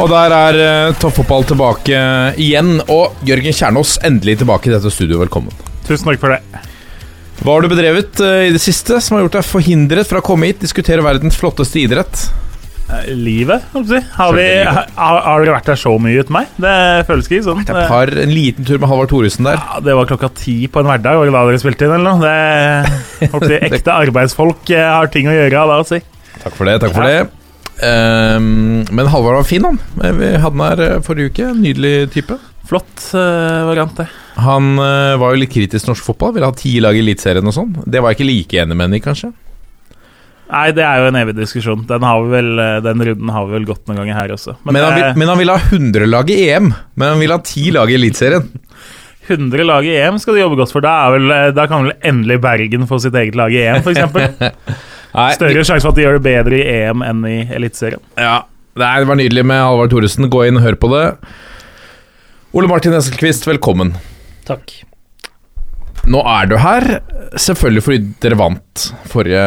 Og der er uh, toppfotball tilbake igjen. Og Jørgen Kjernås endelig tilbake i dette studioet. Velkommen. Tusen takk for det. Hva har du bedrevet uh, i det siste som har gjort deg forhindret fra å komme hit, diskutere verdens flotteste idrett? Eh, Livet, holdt på å si. Har, vi, har, har dere vært der så mye uten meg? Det føles ikke sånn. Det et par, en liten tur med Halvard Thoresen der. Ja, det var klokka ti på en hverdag, var det da dere spilte inn, eller noe? Det, holdt på å si, ekte arbeidsfolk har ting å gjøre av å si. Takk for det. takk for det Ehm, Men Halvard var fin, han. Vi hadde han her eh, forrige uke. Nydelig type. Flott uh, variant, det. Han uh, var jo litt kritisk til norsk fotball. Ville ha ti lag i Eliteserien og sånn. Det var jeg ikke like enig med han i, kanskje. Nei, det er jo en evig diskusjon. Den, har vi vel, eh, den runden har vi vel gått noen ganger her også. Men, han, vil, men han ville ha 100 lag i EM. Men han ville ha ti lag i Eliteserien. 100 lag i EM skal de jobbe godt for. Da, er vel, eh, da kan vel endelig Bergen få sitt eget lag i EM, f.eks. Nei, Større sjanse for at de gjør det bedre i EM enn i Eliteserien. Ja, Nei, det var nydelig med Halvard Thoresen. Gå inn og hør på det. Ole Martin Eskelquist, velkommen. Takk. Nå er du her, selvfølgelig fordi dere vant forrige,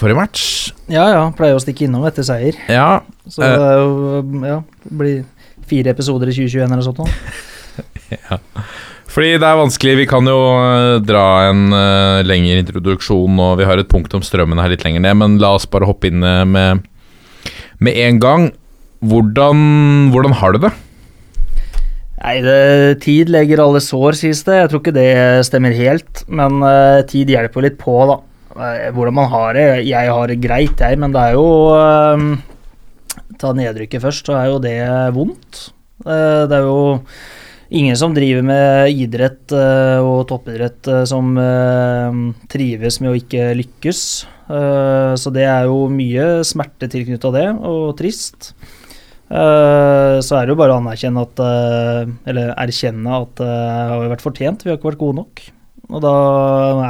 forrige match. Ja ja, pleier å stikke innom etter seier. Ja, Så Eh. det er jo Ja, det blir fire episoder i 2021 eller noe sånt. nå. fordi det er vanskelig. Vi kan jo eh, dra en uh, lengre introduksjon, og vi har et punkt om strømmen her litt lenger ned, men la oss bare hoppe inn eh, med, med en gang. Hvordan, hvordan har du det? Nei, det, tid legger alle sår, sies det. Jeg tror ikke det stemmer helt, men uh, tid hjelper jo litt på, da. Hvordan man har det. Jeg har det greit, jeg, men det er jo uh, Ta nedrykket først, så er jo det vondt. Det er jo ingen som driver med idrett eh, og toppidrett eh, som eh, trives med å ikke lykkes. Så det er jo mye smerte tilknytta det, og trist. Så er det jo bare å anerkjenne at Eller erkjenne at det har vært fortjent. Vi har ikke vært gode nok. Og da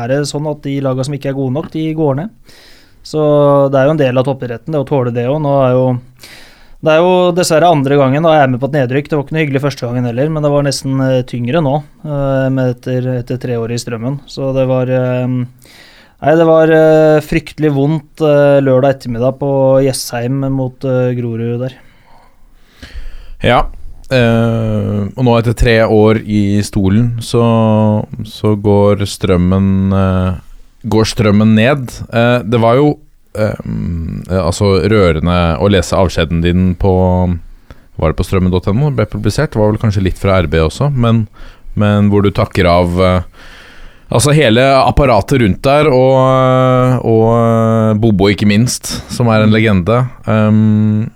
er det sånn at de lagene som ikke er gode nok, de går ned. Så det er jo en del av toppidretten, det å tåle det òg. Nå er jo Det er jo dessverre andre gangen da jeg er med på et nedrykk. Det var ikke noe hyggelig første gangen heller, men det var nesten eh, tyngre nå eh, etter, etter tre år i strømmen. Så det var eh, Nei, det var fryktelig vondt lørdag ettermiddag på Jessheim mot Grorud der. Ja. eh, og nå etter tre år i stolen, så, så går strømmen eh, Går strømmen ned. Eh, det var jo eh, altså rørende å lese avskjeden din på Var det på strømmen.no? Det ble publisert. Det var vel kanskje litt fra RB også, men, men hvor du takker av uh, Altså hele apparatet rundt der, og, og Bobo ikke minst, som er en legende. Um,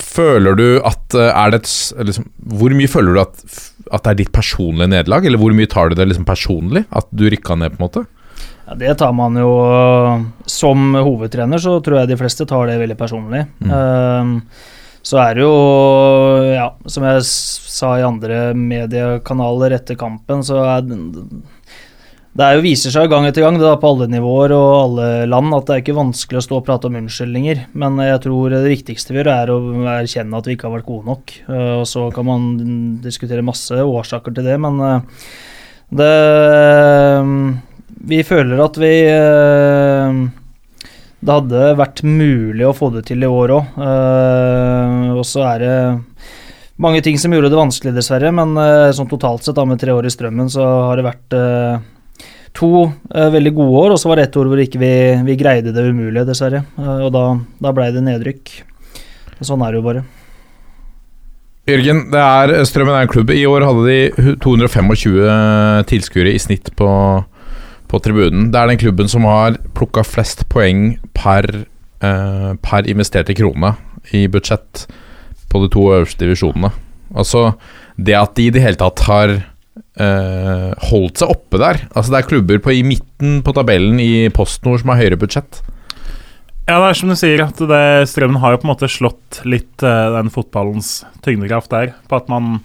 Føler du at eh, er det et, liksom, Hvor mye føler du at, at det er ditt personlige nederlag? Eller hvor mye tar du det liksom personlig? At du rykka ned, på en måte? Ja, det tar man jo Som hovedtrener så tror jeg de fleste tar det veldig personlig. Mm. Ehm, så er det jo, ja, som jeg sa i andre mediekanaler etter kampen, så er det, det er jo viser seg gang etter gang det da, på alle nivåer og alle land at det er ikke vanskelig å stå og prate om unnskyldninger. Men jeg tror det viktigste vi gjør, er å erkjenne at vi ikke har vært gode nok. Eh, og så kan man diskutere masse årsaker til det, men eh, det Vi føler at vi eh, Det hadde vært mulig å få det til i år òg. og så er det mange ting som gjorde det vanskelig, dessverre. Men eh, sånn totalt sett, da, med tre år i strømmen, så har det vært eh, to eh, veldig gode år, og så var det ett år hvor ikke vi, ikke greide det umulige, dessverre. Eh, og da, da blei det nedrykk. Og Sånn er det jo bare. Jørgen, det er, Strømmen er en klubb. I år hadde de 225 tilskuere i snitt på, på tribunen. Det er den klubben som har plukka flest poeng per, eh, per investerte krone i budsjett på de to øverste divisjonene. Altså, det at de i det hele tatt har eh, holdt seg oppe der. Altså Det er klubber på, i midten på tabellen i PostNord som har høyere budsjett. Ja, det er som du sier, at det, Strømmen har jo på en måte slått litt uh, den fotballens tyngdekraft der. På at man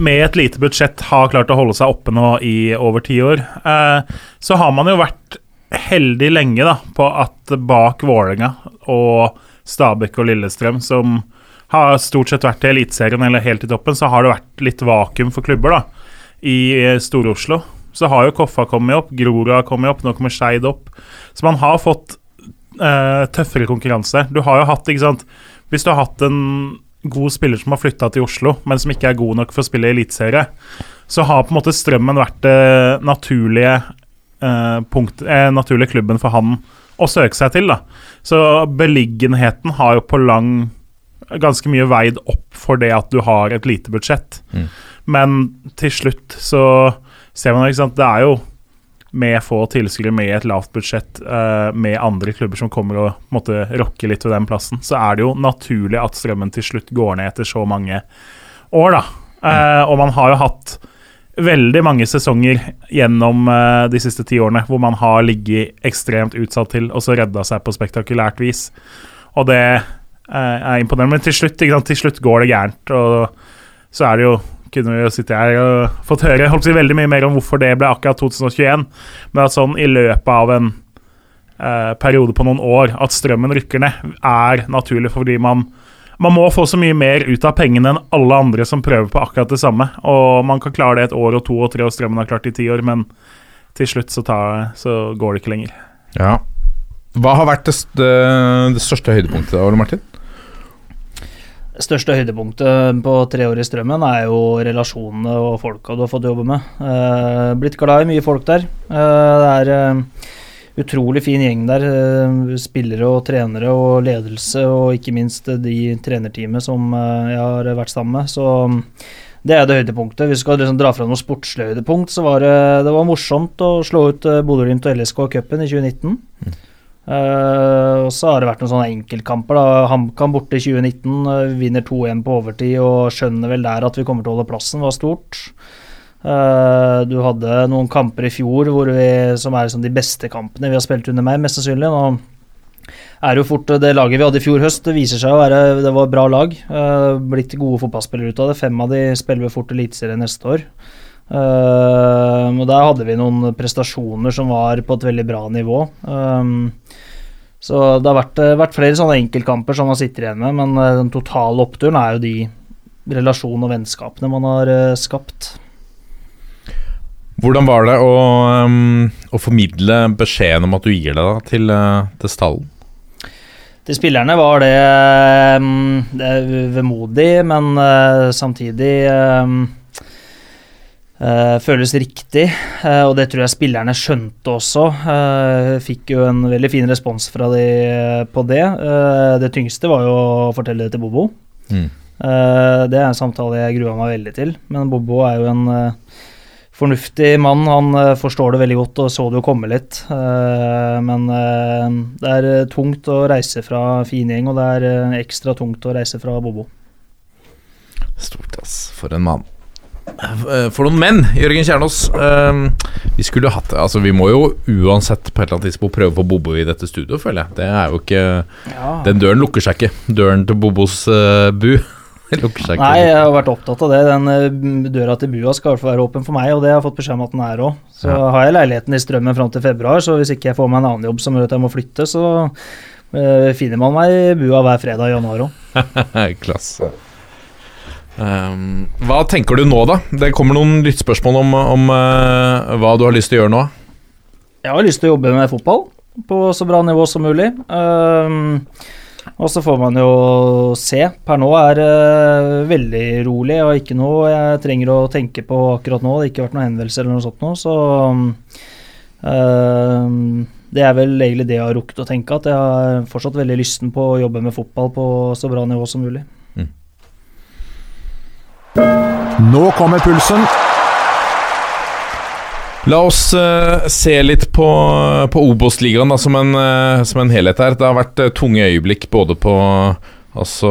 med et lite budsjett har klart å holde seg oppe nå i over ti år. Uh, så har man jo vært heldig lenge da, på at bak Vålerenga og Stabæk og Lillestrøm, som har stort sett vært i Eliteserien eller helt i toppen, så har det vært litt vakuum for klubber da, i Stor-Oslo. Så har jo Koffa kommet opp, Grorud har kommet opp, nå kommer Skeid opp. Så man har fått uh, tøffere konkurranse. Du har jo hatt, ikke sant Hvis du har hatt en god spiller som har flytta til Oslo, men som ikke er god nok for å spille eliteserie, så har på en måte Strømmen vært det naturlige eh, punkt, eh, naturlige klubben for han å søke seg til. da. Så beliggenheten har jo på lang ganske mye veid opp for det at du har et lite budsjett. Mm. Men til slutt så ser man ikke sant, det er jo med få tilskuere, med et lavt budsjett, uh, med andre klubber som kommer og måtte rokke litt ved den plassen, så er det jo naturlig at strømmen til slutt går ned etter så mange år, da. Uh, og man har jo hatt veldig mange sesonger gjennom uh, de siste ti årene hvor man har ligget ekstremt utsatt til og så redda seg på spektakulært vis. Og det er imponerende. Men til slutt, til slutt går det gærent, og så er det jo kunne vi sitte her og fått høre holdt si, veldig mye mer om hvorfor det ble akkurat 2021. Men at sånn i løpet av en eh, periode på noen år at strømmen rykker ned, er naturlig fordi man man må få så mye mer ut av pengene enn alle andre som prøver på akkurat det samme. Og man kan klare det et år og to og tre, og strømmen har klart det i ti år, men til slutt så, tar, så, går det ikke lenger. Ja. Hva har vært det, det største høydepunktet, Ole Martin? Største høydepunktet på tre år i Strømmen er jo relasjonene og folka du har fått jobbe med. Uh, blitt glad i mye folk der. Uh, det er uh, utrolig fin gjeng der. spillere og trenere og ledelse, og ikke minst de trenerteamet som jeg har vært sammen med. Så um, det er det høydepunktet. Hvis vi skal liksom dra fra noe sportslig høydepunkt, så var det, det var morsomt å slå ut Bodø-Glimt og LSK i cupen i 2019. Mm. Uh, og så har det vært noen sånne enkeltkamper. da HamKam borte i 2019, uh, eh, vinner 2-1 på overtid og skjønner vel der at vi kommer til å holde plassen, var stort. Uh, du hadde noen kamper i fjor vi, som er liksom de beste kampene vi har spilt under meg, mest sannsynlig. Nå er jo fort Det laget vi hadde i fjor høst, det viser seg å være Det var bra lag. blitt gode fotballspillere ut av det. Fem av de spiller vi fort Eliteserien neste år. Uh, og Der hadde vi noen prestasjoner som var på et veldig bra nivå. Um, så det har vært, eh, vært, flere sånne enkeltkamper som man sitter igjen med, men uh, den totale oppturen er jo de relasjonene og vennskapene man har uh, skapt. Hvordan var det å, um, å, formidle beskjeden om at du gir deg da, til, til stallen? Til spillerne var det, um, det vemodig, men samtidig Uh, føles riktig, uh, og det tror jeg spillerne skjønte også. Uh, fikk jo en veldig fin respons fra de på det. det tyngste var jo å fortelle det til Bobo. Mm. det er en samtale jeg grua meg veldig til, men Bobo er jo en fornuftig mann. Han forstår det veldig godt og så det jo komme litt. men det er tungt å reise fra fin gjeng, og det er ekstra tungt å reise fra Bobo. Stort, ass. For en mann. Eh, for noen menn, Jørgen Kjernås. Uh, vi skulle hatt Altså Vi må jo uansett på et eller annet tidspunkt prøve å få Bobo i dette studioet, føler jeg. Det er jo ikke ja. Den døren lukker seg ikke. Døren til Bobos uh, bu lukker seg ikke. Nei, jeg har vært opptatt av det. Den døra til bua skal i hvert fall være åpen for meg, og det har jeg fått beskjed om at den er òg. Så ja. har jeg leiligheten i Strømmen fram til februar, så hvis ikke jeg får meg en annen jobb som gjør at jeg må flytte, så finner man meg i bua hver fredag i januar òg. Klasse. Um, hva tenker du nå, da? Det kommer noen lyttspørsmål om, om uh, hva du har lyst til å gjøre nå. Jeg har lyst til å jobbe med fotball på så bra nivå som mulig. Um, og så får man jo se. Per nå er uh, veldig rolig og ikke noe jeg trenger å tenke på akkurat nå. Det har ikke vært noen henvendelse eller noe sånt nå, så um, det er vel egentlig det jeg har rukket å tenke, at jeg har fortsatt veldig lysten på å jobbe med fotball på så bra nivå som mulig. Nå kommer pulsen. La oss uh, se litt på, på Obos-ligaen som, uh, som, en helhet her. Det har vært uh, tunge øyeblikk både på, altså,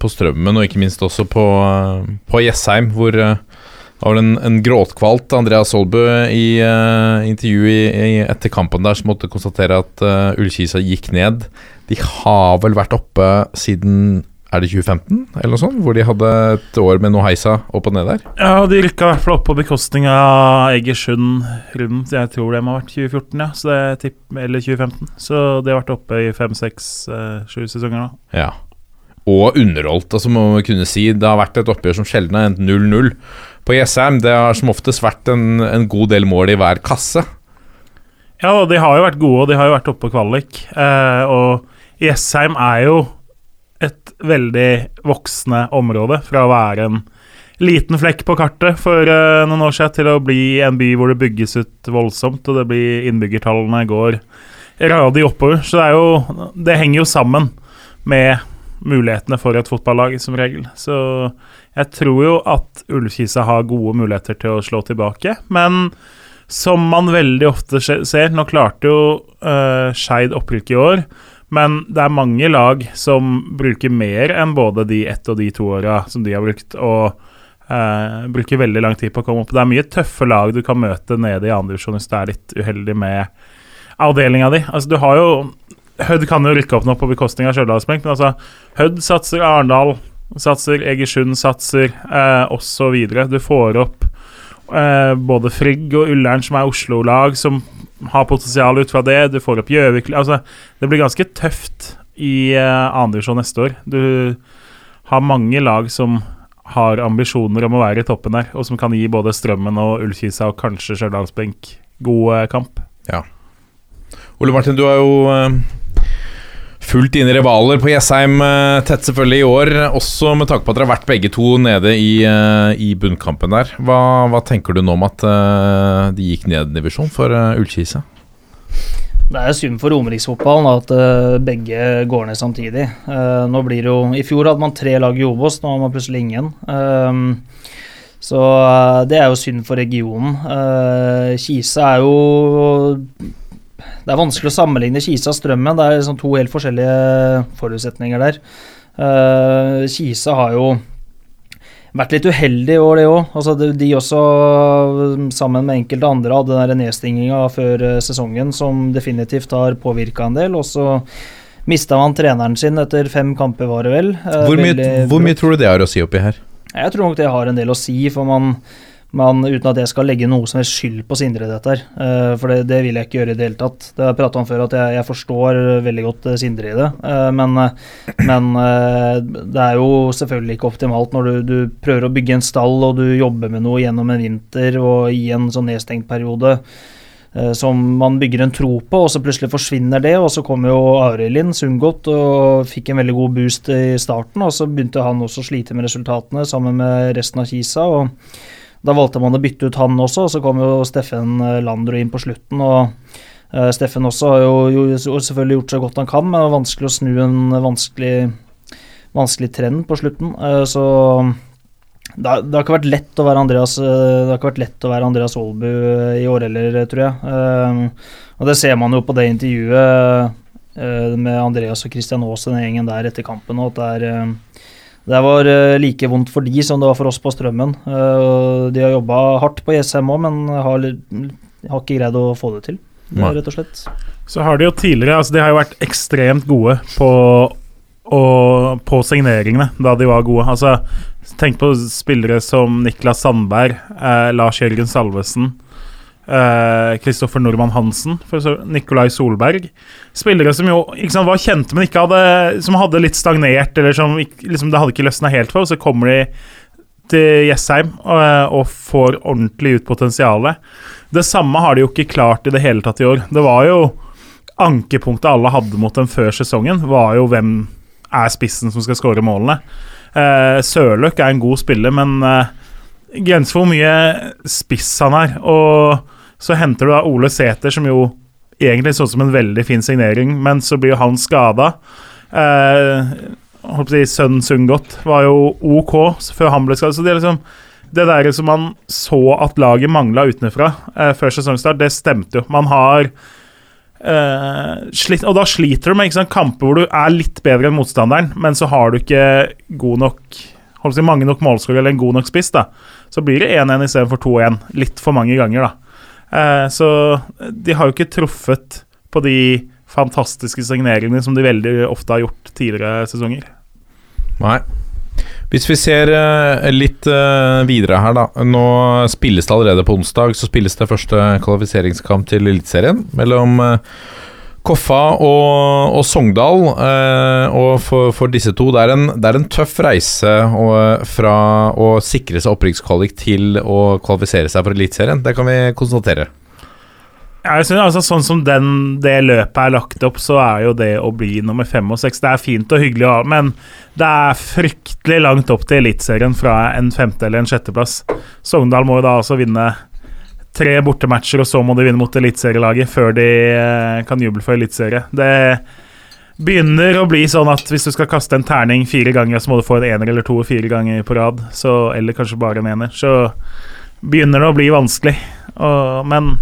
på Strømmen og ikke minst også på, på Jessheim, hvor Det var en, en gråtkvalt Andreas Holbø i uh, intervju i, i, etter kampen der som måtte konstatere at Ullkisa gikk ned. De har vel vært oppe siden er det 2015, eller noe sånt? Hvor de hadde et år med noe heisa opp og ned der? Ja, de rykka i hvert fall opp på bekostning av Egersund rundt Jeg tror det må ha vært 2014, ja. Så det er eller 2015. Så de har vært oppe i fem, seks, sju sesonger nå. Ja. Og underholdt, altså må vi kunne si. Det har vært et oppgjør som sjelden har endt 0-0 på Jessheim. Det har som oftest vært en, en, god del mål i hver kasse. Ja, de har jo vært gode, og de har jo vært oppe på kvalik. Eh, og Jessheim er jo et veldig voksende område fra å være en liten flekk på kartet for uh, noen år siden til å bli en by hvor det bygges ut voldsomt, og det blir innbyggertallene går radig oppover. Så det jo Det henger jo sammen med mulighetene for et fotballag, som regel. Så jeg tror jo at Ullkisa har gode muligheter til å slå tilbake, men som man veldig ofte ser Nå klarte jo uh, Skeid opprykk i år, men det er mange lag som bruker mer enn både de ett og de to åra som de har brukt, og eh, bruker veldig lang tid på å komme opp. Det er mye tøffe lag du kan møte nede i andredivisjon hvis du er litt uheldig med avdelinga di. Altså, du har jo Hødd kan jo rykke opp nå på bekostning av Stjørdalsbenk, men altså Hødd satser, Arendal satser, Egersund satser, eh, osv. Du får opp både Frigg og Ullern, som er Oslo-lag, som har potensial ut fra det. Du får opp Gjøvik altså, Det blir ganske tøft i uh, andredivisjon neste år. Du har mange lag som har ambisjoner om å være i toppen der, og som kan gi både Strømmen og Ullkisa og kanskje Stjørdalsbenk god eh, kamp. Ja. Ole Martin, du har jo eh, fullt dine rivaler på Jessheim eh, tett selvfølgelig i år, også med tanke på at dere har vært begge to nede i, eh, i bunnkampen der. Hva, hva, tenker du nå om at uh, de gikk ned en divisjon for Ullkise? Det er synd for romeriksfotballen at begge går ned samtidig. Nå blir det jo, I fjor hadde man tre lag i Obos, nå har man plutselig ingen. Så det er jo synd for regionen. Kise er jo det er vanskelig å sammenligne Kisa og Strømmen. Det er liksom to helt forskjellige forutsetninger der. Uh, Kisa har jo vært litt uheldig i år, det òg. Altså, de også, sammen med enkelte andre, hadde den nedstinginga før eh, sesongen som definitivt har påvirka en del. Og så mista man treneren sin etter fem kamper, var det vel. Uh, hvor, mye, hvor mye tror du det har å si oppi her? Jeg tror nok det har en del å si, for man men uten at jeg skal legge noe som helst skyld på Sindre i dette her. Uh, for det, det, vil jeg ikke gjøre i det hele tatt. Det har jeg prata om før, at jeg, jeg, forstår veldig godt uh, Sindre i det. Uh, men, men det er jo selvfølgelig ikke optimalt når du, du, prøver å bygge en stall og du jobber med noe gjennom en vinter og i en sånn nedstengt periode som man bygger en tro på, og så plutselig forsvinner det. Og så kom jo Arild Sundgodt og fikk en veldig god boost i starten, og så begynte han også å slite med resultatene sammen med resten av Kisa. og da valgte man å bytte ut han også, og så kom jo Steffen Landrud Landro inn på slutten. og uh, Steffen også har jo, jo, selvfølgelig gjort så godt han kan, men det er vanskelig å snu en vanskelig, vanskelig trend på slutten. Uh, så det har, det har, ikke vært lett å være Andreas Det har ikke vært lett å være Andreas Aalbu i år heller, tror jeg. Og det ser man jo på det intervjuet med Andreas og Christian Aas, den gjengen der etter kampen, og at det er det var uh, like vondt for de som det var for oss på Strømmen. Uh, de har jobba hardt på Jessheim òg, men har, har, ikke greid å få det til. Det, rett og slett. Så har de jo tidligere altså De har jo vært ekstremt gode på, og, på signeringene da de var gode. Altså, tenk på spillere som Niklas Sandberg, eh, Lars Jørgen Salvesen. Kristoffer uh, Nordmann Hansen, Nikolai Solberg. Spillere som jo sant, var kjente, men ikke hadde, som hadde litt stagnert, eller som liksom, det hadde ikke løsna helt for. Så kommer de til Jessheim uh, og, får ordentlig ut potensialet. Det samme har de jo ikke klart i det hele tatt i år. Det var jo Ankepunktet alle hadde mot dem før sesongen, var jo hvem er spissen som skal skåre målene. Uh, Sørløk er en god spiller, men uh, grenser for hvor mye spiss han er. Og så henter du da Ole Sæther, som jo egentlig så ut som en veldig fin signering, men så blir jo han skada. Eh, si, Sønnen Sundgodt var jo OK før han ble skadet. Så det er liksom det der som man så at laget mangla utenfra eh, før sesongstart, det stemte jo. Man har eh, slitt, Og da sliter du med sant, kamper hvor du er litt bedre enn motstanderen, men så har du ikke god nok holdt si, mange nok målskårere eller en god nok spiss, da, så blir det 1-1 istedenfor 2-1 litt for mange ganger. da. Eh, så de har jo ikke truffet på de fantastiske signeringene som de veldig ofte har gjort tidligere sesonger. Nei. Hvis vi ser eh, litt eh, videre her, da. Nå spilles det allerede på onsdag. Så spilles det første kvalifiseringskamp til Eliteserien mellom Koffa og, og Sogndal. eh, og for, for disse to Det er en, det er en tøff reise og, fra å sikre seg opprykkskvalik til å kvalifisere seg for Eliteserien. Det kan vi konstatere. Jeg synes, altså, sånn som den, det løpet er lagt opp, så er jo det å bli nummer fem og seks Det er fint og hyggelig, ja, men det er fryktelig langt opp til Eliteserien fra en femte- eller en sjetteplass. Sogndal må jo da altså vinne tre bortematcher, og så må de vinne mot eliteserielaget før de eh, kan juble for eliteserie. Det begynner å bli sånn at hvis du skal kaste en terning fire ganger, så må du få en ener eller to fire ganger på rad, så, eller kanskje bare en ener. Så begynner det å bli vanskelig. Og, men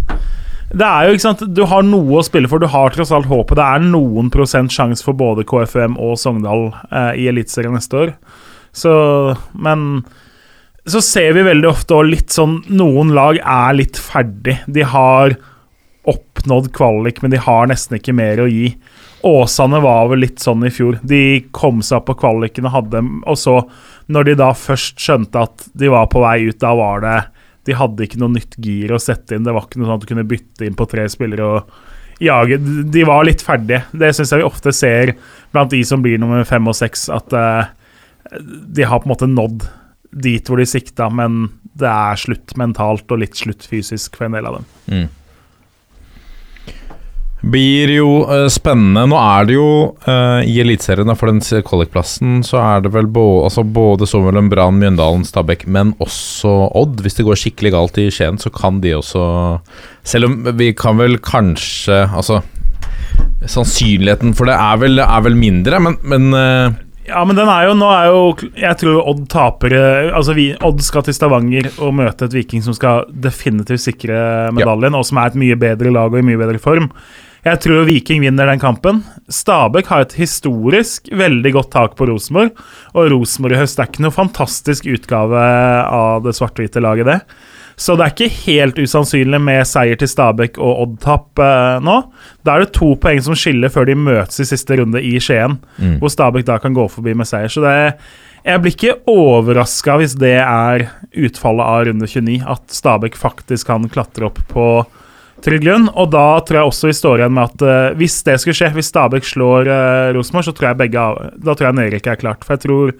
det er jo ikke sant Du har noe å spille for. Du har tross alt håpet. Det er noen prosent sjanse for både KFUM og Sogndal eh, i Eliteserien neste år. Så Men så ser vi veldig ofte og litt sånn Noen lag er litt ferdig. De har oppnådd kvalik, men de har nesten ikke mer å gi. Åsane var vel litt sånn i fjor. De kom seg opp på kvaliken og hadde Og så, når de da først skjønte at de var på vei ut, da var det De hadde ikke noe nytt gir å sette inn. Det var ikke noe sånn at du kunne bytte inn på tre spillere og jage. De var litt ferdige. Det syns jeg vi ofte ser blant de som blir nummer fem og seks, at uh, de har på en måte nådd dit hvor de sikta, men det er slutt mentalt og litt slutt fysisk for en del av dem. Blir jo uh, spennende. Nå er det jo uh, i Eliteserien, for den kvalikplassen, så er det vel både, altså både så Brann, Mjøndalen, Stabæk, men også Odd. Hvis det går skikkelig galt i Skien, så kan de også Selv om vi kan vel kanskje Altså Sannsynligheten for det er vel, er vel mindre, men, men eh, Ja, men den er jo Nå er jo Jeg tror Odd taper eh, Altså, vi, Odd skal til Stavanger og møte et Viking som skal definitivt sikre medaljen, og som er et mye bedre lag og i mye bedre form. Jeg tror Viking vinner den kampen. Stabæk har et historisk veldig godt tak på Rosenborg, og Rosenborg i høst er ikke noe fantastisk utgave av det svart-hvite laget, det. Så det er ikke helt usannsynlig med seier til Stabæk og Odd-tap eh, nå. Da er det to poeng som skiller før de møtes i siste runde i Skien, Mm. hvor Stabæk da kan gå forbi med seier. Så det jeg blir ikke overraska hvis det er utfallet av runde 29, at Stabæk faktisk kan klatre opp på trygg grunn. Og da tror jeg også vi står igjen med at eh, hvis det skulle skje, hvis Stabæk slår uh, Rosenborg, så tror jeg begge av, Da tror jeg nedrykket er klart. For jeg tror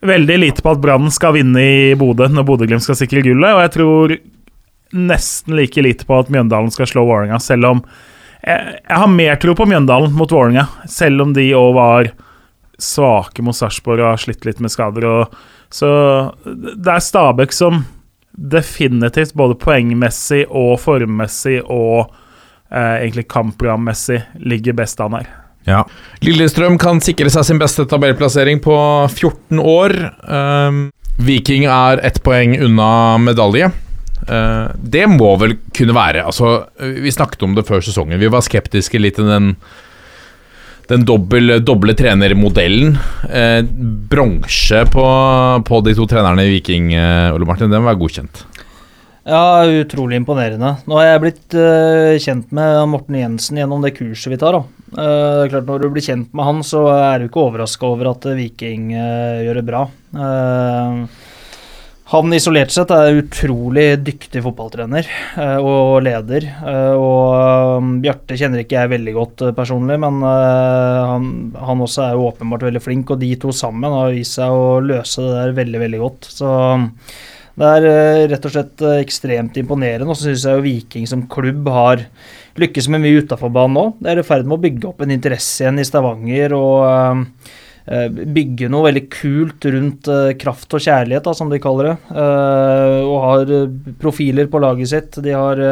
veldig lite på at Brann skal vinne i Bodø når Bodø-Glimt skal sikre gullet, og jeg tror nesten like lite på at Mjøndalen skal slå Vålerenga, selv om jeg, jeg har mer tro på Mjøndalen mot Vålerenga, selv om de òg var svake mot Sarpsborg og har slitt litt med skader. Og, så det er Stabæk som definitivt, både poengmessig og formmessig og eh, egentlig kampprogrammessig, ligger best an her. Ja. Lillestrøm kan sikre seg sin beste tabellplassering på 14 år. Um, Viking er ett poeng unna medalje. Uh, det må vel kunne være Altså, Vi snakket om det før sesongen. Vi var skeptiske litt til den den doble, doble trenermodellen. Eh, bronse på, på de to trenerne i Viking, eh, Ole Martin, den var godkjent. Ja, utrolig imponerende. Nå har jeg blitt uh, kjent med Morten Jensen gjennom det kurset vi tar. da. Uh, klart Når du blir kjent med han, så er du ikke overraska over at Viking uh, gjør det bra. Han isolert sett er utrolig dyktig fotballtrener og leder. og Bjarte kjenner ikke jeg veldig godt personlig, men han, han også er jo åpenbart veldig flink. Og de to sammen har vist seg å løse det der veldig, veldig godt. Så det er eh, rett og slett eh, ekstremt imponerende. Og så syns jeg jo Viking som klubb har lykkes med mye utafor banen nå. Det er i ferd med å bygge opp en interesse igjen i Stavanger. og eh, Bygge noe veldig kult rundt kraft og kjærlighet, da, som de kaller det. Og har profiler på laget sitt. De har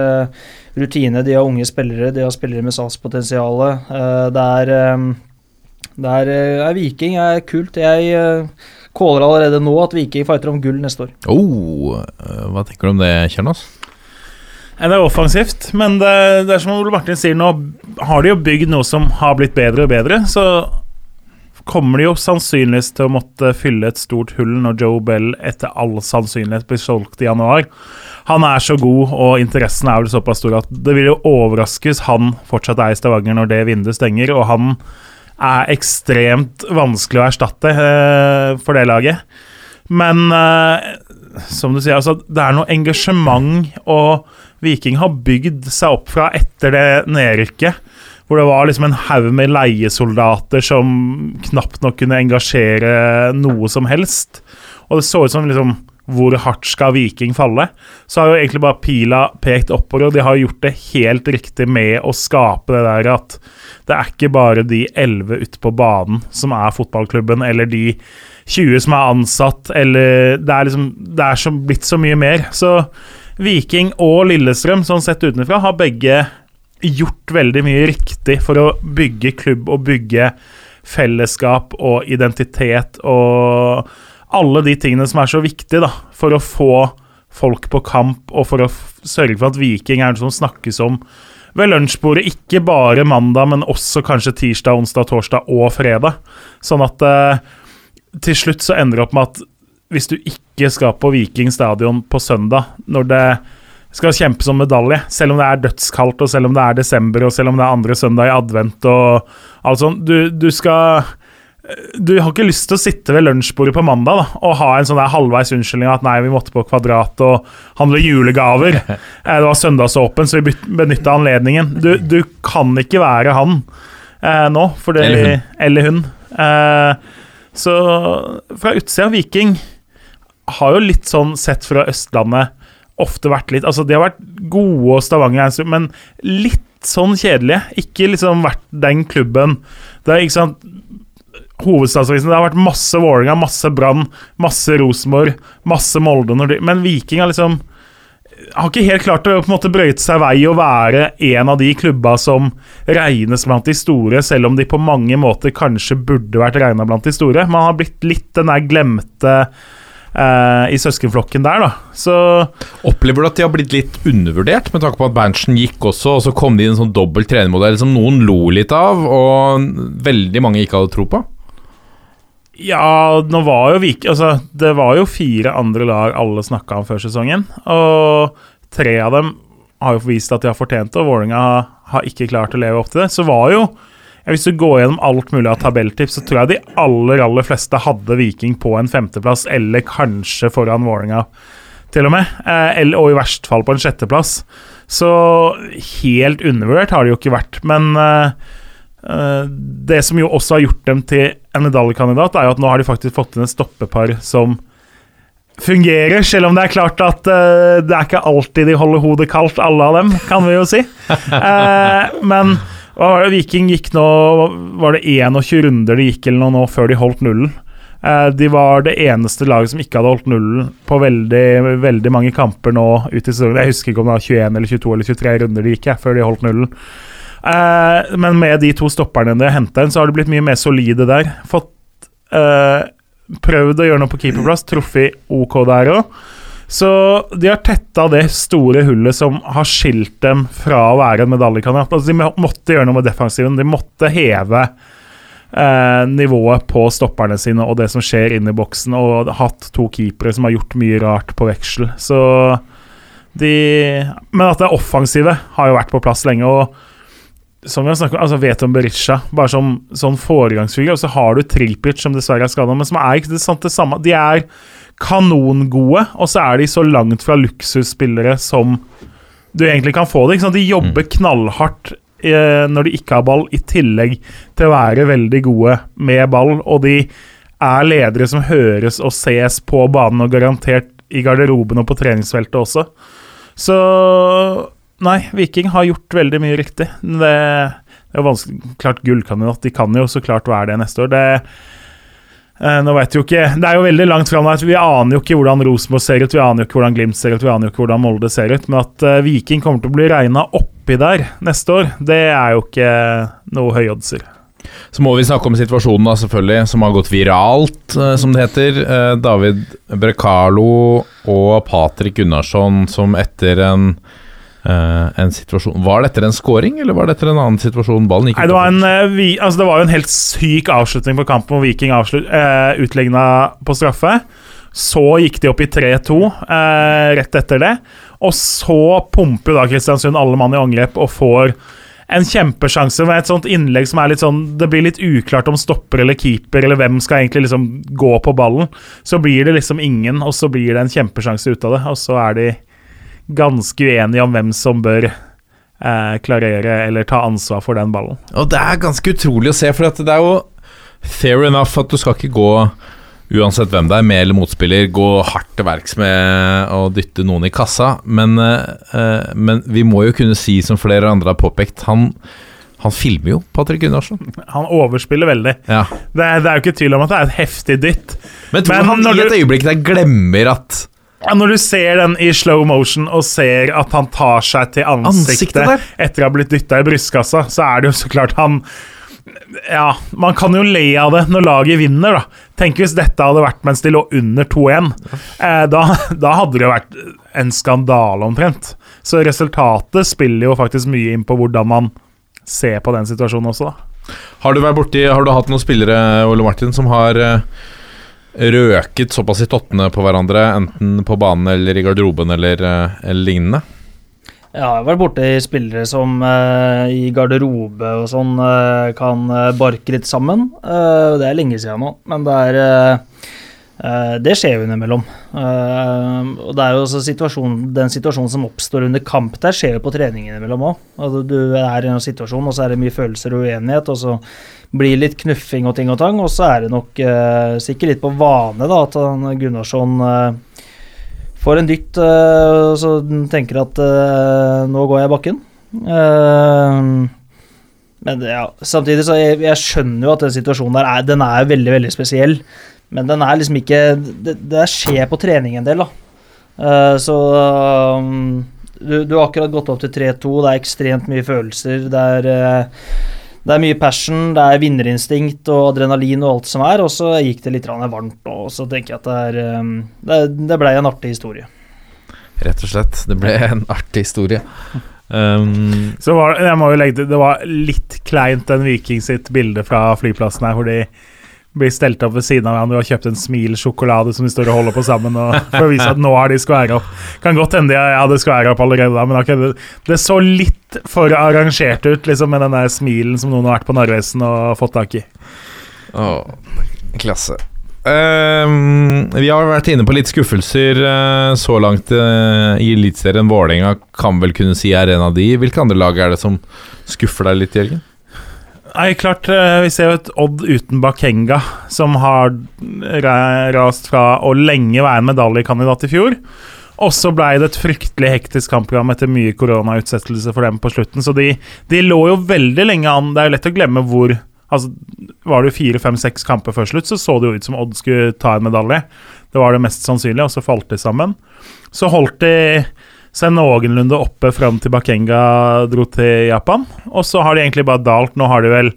rutine, de har unge spillere, de har spillere med SAS-potensial. det det er Viking er kult. Jeg caller allerede nå at Viking fighter om gull neste år. Oh, eh, hva tenker du om det, Kjernås? Det er offensivt, men det, det er som Ole Martin sier, nå har de jo bygd noe som har blitt bedre og bedre. Så kommer de jo sannsynligvis til å måtte fylle et stort hull når Joe Bell etter all sannsynlighet blir solgt i januar. Han er så god, og interessen er vel såpass stor at det vil jo overraskes han fortsatt er i Stavanger når det vinduet stenger, og han er ekstremt vanskelig å erstatte eh, for det laget. Men eh, som du sier, altså, det er noe engasjement, og Viking har bygd seg opp fra etter det nedrykket. Hvor det var liksom en haug med leiesoldater som knapt nok kunne engasjere noe som helst. Og det så ut som liksom hvor hardt skal Viking falle? Så har jo egentlig bare pila pekt oppover, og de har gjort det helt riktig med å skape det der at det er ikke bare de elleve ute på banen som er fotballklubben, eller de 20 som er ansatt, eller Det er liksom Det er så, blitt så mye mer. Så Viking og Lillestrøm, sånn sett utenfra, har begge gjort veldig mye riktig for å bygge klubb og bygge fellesskap og identitet og alle de tingene som er så viktige da, for å få folk på kamp, og for å sørge for at Viking er noe som snakkes om ved lunsjbordet, ikke bare mandag, men også kanskje tirsdag, onsdag, torsdag og fredag. Sånn at eh, til slutt så ender det opp med at hvis du ikke skal på Viking stadion på søndag, når det skal kjempes om medalje, selv om det er dødskaldt, og selv om det er desember, og selv om det er andre søndag i advent og alt sånt, du, du skal du har ikke lyst til å sitte ved lunsjbordet på mandag da, og ha en sånn der halvveis unnskyldning at nei, vi måtte på Kvadrat og handle julegaver. Eh, det var søndagsåpen, så vi benytta anledningen. Du, du, kan ikke være han eh, nå. Det, eller hun. Eller hun. Eh, så fra utsida Viking har jo litt sånn sett fra Østlandet ofte vært litt Altså, de har vært gode og Stavanger, men litt sånn kjedelige. Ikke liksom vært den klubben Det er ikke sant hovedstadsavisen. Det har vært masse Vålerenga, masse Brann, masse Rosenborg, masse Molde. De, men Viking har liksom har ikke helt klart å på en måte brøyte seg vei og være en av de klubba som regnes blant de store, selv om de på mange måter kanskje burde vært regna blant de store. Man har blitt litt den der glemte eh, i søskenflokken der, da. Så Opplever du at de har blitt litt undervurdert, med tanke på at Berntsen gikk også, og så kom de i en sånn dobbel trenermodell som noen lo litt av, og veldig mange ikke hadde tro på? Ja, nå var Vik Altså, det var jo fire andre lag alle snakka om før sesongen. Og tre av dem har jo vist at de har fortjent det, og Vålerenga har ikke klart å leve opp til det. Så var jo Hvis du går gjennom alt mulig av tabelltips, så tror jeg de aller, aller fleste hadde Viking på en femteplass, eller kanskje foran Vålerenga, til og med. Eller, og i verst fall på en sjetteplass. Så helt undervurdert har det jo ikke vært. Men eh, Eh, det som jo også har gjort dem til en medaljekandidat, er jo at nå har de faktisk fått inn et stoppepar som fungerer, selv om det er klart at uh, det er ikke alltid de holder hodet kaldt, alle av dem, kan vi jo si. Uh, men Viking gikk nå Var det 21 runder de gikk eller noe nå før de holdt nullen? Uh, de var det eneste laget som ikke hadde holdt nullen på veldig, veldig mange kamper nå ut i sesongen. Jeg husker ikke om det var 21 eller 22 eller 23 runder de gikk jeg, før de holdt nullen. Uh, men med de to stopperne de har henta inn, så har de blitt mye mer solide der. Fått eh, prøvd å gjøre noe på keeperplass, truffet OK der òg. Så de har tetta det store hullet som har skilt dem fra å være en medaljekandidat. Altså, de måtte gjøre noe med defensiven. De måtte heve eh, nivået på stopperne sine og det som skjer inne i boksen, og hatt to keepere som har gjort mye rart på veksel. Så de Men at det offensive har jo vært på plass lenge. og som vi har snakket om, altså Veton Berisha, bare som sånn foregangsfigur. Og så har du Trilpic, som dessverre er skada, men som er ikke det, sant, det samme. De er kanongode, og så er de så langt fra luksusspillere som du egentlig kan få det. De jobber mm. knallhardt eh, når de ikke har ball, i tillegg til å være veldig gode med ball. Og de er ledere som høres og ses på banen, og garantert i garderoben og på treningsfeltet også. Så Nei, Viking har gjort veldig mye riktig. Det, det er vanskelig Klart gullkandidat. De kan jo så klart være det neste år. Det, eh, nå vet jo ikke Det er jo veldig langt fram. Vi aner jo ikke hvordan Rosenborg ser ut, vi aner jo ikke hvordan Glimt ser ut, vi aner jo ikke hvordan Molde ser ut. Men at eh, Viking kommer til å bli regna oppi der neste år, det er jo ikke noe høyoddser. Så må vi snakke om situasjonen da, selvfølgelig, som har gått viralt, uh, som det heter. Uh, David Brekalo og Patrick Gunnarsson som etter en eh, en situasjon Var dette en scoring, eller var dette en annen situasjon? Ballen gikk Nei, det, var en, eh, vi, altså det var jo en helt syk avslutning på kampen hvor Viking avslut, eh, utligna på straffe. Så gikk de opp i 3-2 eh, rett etter det. Og så pumper da Kristiansund alle mann i angrep og får en kjempesjanse med et sånt innlegg som er litt sånn Det blir litt uklart om stopper eller keeper eller hvem skal egentlig liksom gå på ballen. Så blir det liksom ingen, og så blir det en kjempesjanse ut av det. Og så er de ganske uenige om hvem som bør eh, klarere eller ta ansvar for den ballen. Og det er ganske utrolig å se, for det er jo fair enough at du skal ikke gå Uansett hvem det er, med eller motspiller, gå hardt til verks med å dytte noen i kassa. Men, eh, men vi må jo kunne si, som flere andre har påpekt, han, han filmer jo Patrick Gunnarsson. Han overspiller veldig. Ja. Det det er jo ikke tvil om at det er et heftig dytt. Men tror Men du han i et øyeblikk der glemmer at Når du ser den i slow motion og ser at han tar seg til ansiktet, Ansiktet etter å ha blitt dytta i brystkassa, så er det jo så klart han Ja, man kan jo le av det når laget vinner, da. Tenk hvis dette hadde vært mens de lå under 2-1. Eh, da, da hadde det vært en skandale, omtrent. Så resultatet spiller jo faktisk mye inn på hvordan man ser på den situasjonen også, da. Har du vært borti Har du hatt noen spillere Ole Martin, som har eh, røket såpass i tottene på hverandre, enten på banen eller i garderoben eller, eh, eller lignende? Jeg har vært borti spillere som eh, i garderobe og sånn eh, kan eh, barke litt sammen. Eh, det er lenge siden nå, men det er eh, Det skjer jo innimellom. Eh, og det er jo også situasjon, den situasjonen som oppstår under kamp der, skjer jo på trening innimellom òg. Altså, du er i en situasjon, og så er det mye følelser og uenighet, og så blir det litt knuffing og ting og tang, og så er det nok eh, sikkert litt på vane da, at Gunnarsson eh, får en dytt, øh, og så tenker at øh, nå går jeg bakken. Eh, men ja, samtidig så jeg, jeg skjønner jo at den situasjonen der er, den er veldig, veldig spesiell. Men den er liksom ikke Det, det skjer på trening en del, da. Uh, så um, du, du har akkurat gått opp til 3-2, det er ekstremt mye følelser. Det er eh, det er mye passion, det er vinnerinstinkt og adrenalin og alt som er, og så gikk det litt varmt og så tenker jeg at det er um, Det, det blei en artig historie. Rett og slett. Det ble en artig historie. Um, Så var, jeg må jo legge til, det var litt kleint den Viking sitt bilde fra flyplassen her, hvor de blir stelt opp ved siden av hverandre og har kjøpt en Smil-sjokolade som de står og holder på sammen, og for å vise at nå har de skværa opp. Kan godt hende jeg hadde skværa opp allerede da, men okay, det, det så litt for arrangert ut, liksom, med den der smilen som noen har vært på Narvesen og fått tak i. Åh, klasse. Um, vi har vært inne på litt skuffelser uh, så langt uh, i Eliteserien. Vålerenga kan vel kunne si er en av de. Hvilke andre lag er det som skuffer deg litt, Jørgen? Nei, klart, eh, Vi ser jo et Odd uten Bakenga, som har rast fra å lenge være en medaljekandidat i fjor. Og så ble det et fryktelig hektisk kampprogram etter mye koronautsettelse for dem på slutten. Så de, de lå jo veldig lenge an. Det er jo lett å glemme hvor Altså, Var det fire, fem, seks kamper før slutt, så så det jo ut som Odd skulle ta en medalje. Det var det mest sannsynlige, og så falt de sammen. Så holdt de seg noenlunde oppe fram til Bakenga dro til Japan. Og så har de egentlig bare dalt. Nå har de vel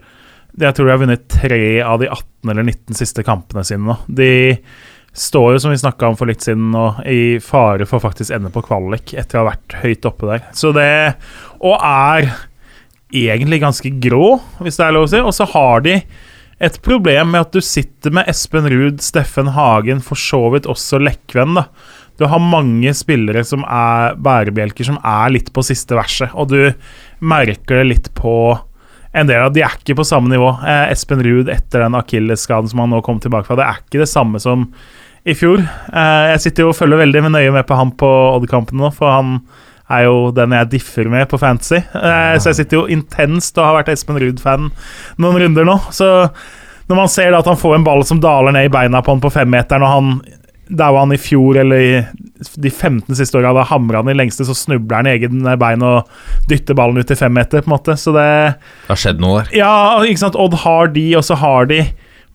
Jeg tror de har vunnet tre av de 18 eller 19 siste kampene sine nå. De står jo, som vi snakka om for litt siden, nå i fare for faktisk ende på kvalik etter å ha vært høyt oppe der. Så det Og er egentlig ganske grå, hvis det er lov å si. Og så har de et problem med at du sitter med Espen Ruud, Steffen Hagen, for så vidt også Lekven, da. Du har mange spillere som er bærebjelker, som er litt på siste verset, og du merker det litt på en del av De er ikke på samme nivå. Eh, Espen Ruud etter den akillesskaden som han nå kom tilbake fra, det er ikke det samme som i fjor. Eh, jeg sitter jo og følger veldig med nøye med på han på Odd-kampene nå, for han er jo den jeg differ med på Fantasy. Eh, så jeg sitter jo intenst og har vært Espen Ruud-fan noen runder nå. Så når man ser at han får en ball som daler ned i beina på han på femmeteren, og han der var han i fjor eller i de 15 siste åra, da hamra han i lengste, så snubler han i egen bein og dytter ballen ut til femmeter, på en måte. Så det Det har skjedd noe der. Ja, ikke sant. Odd har de, og så har de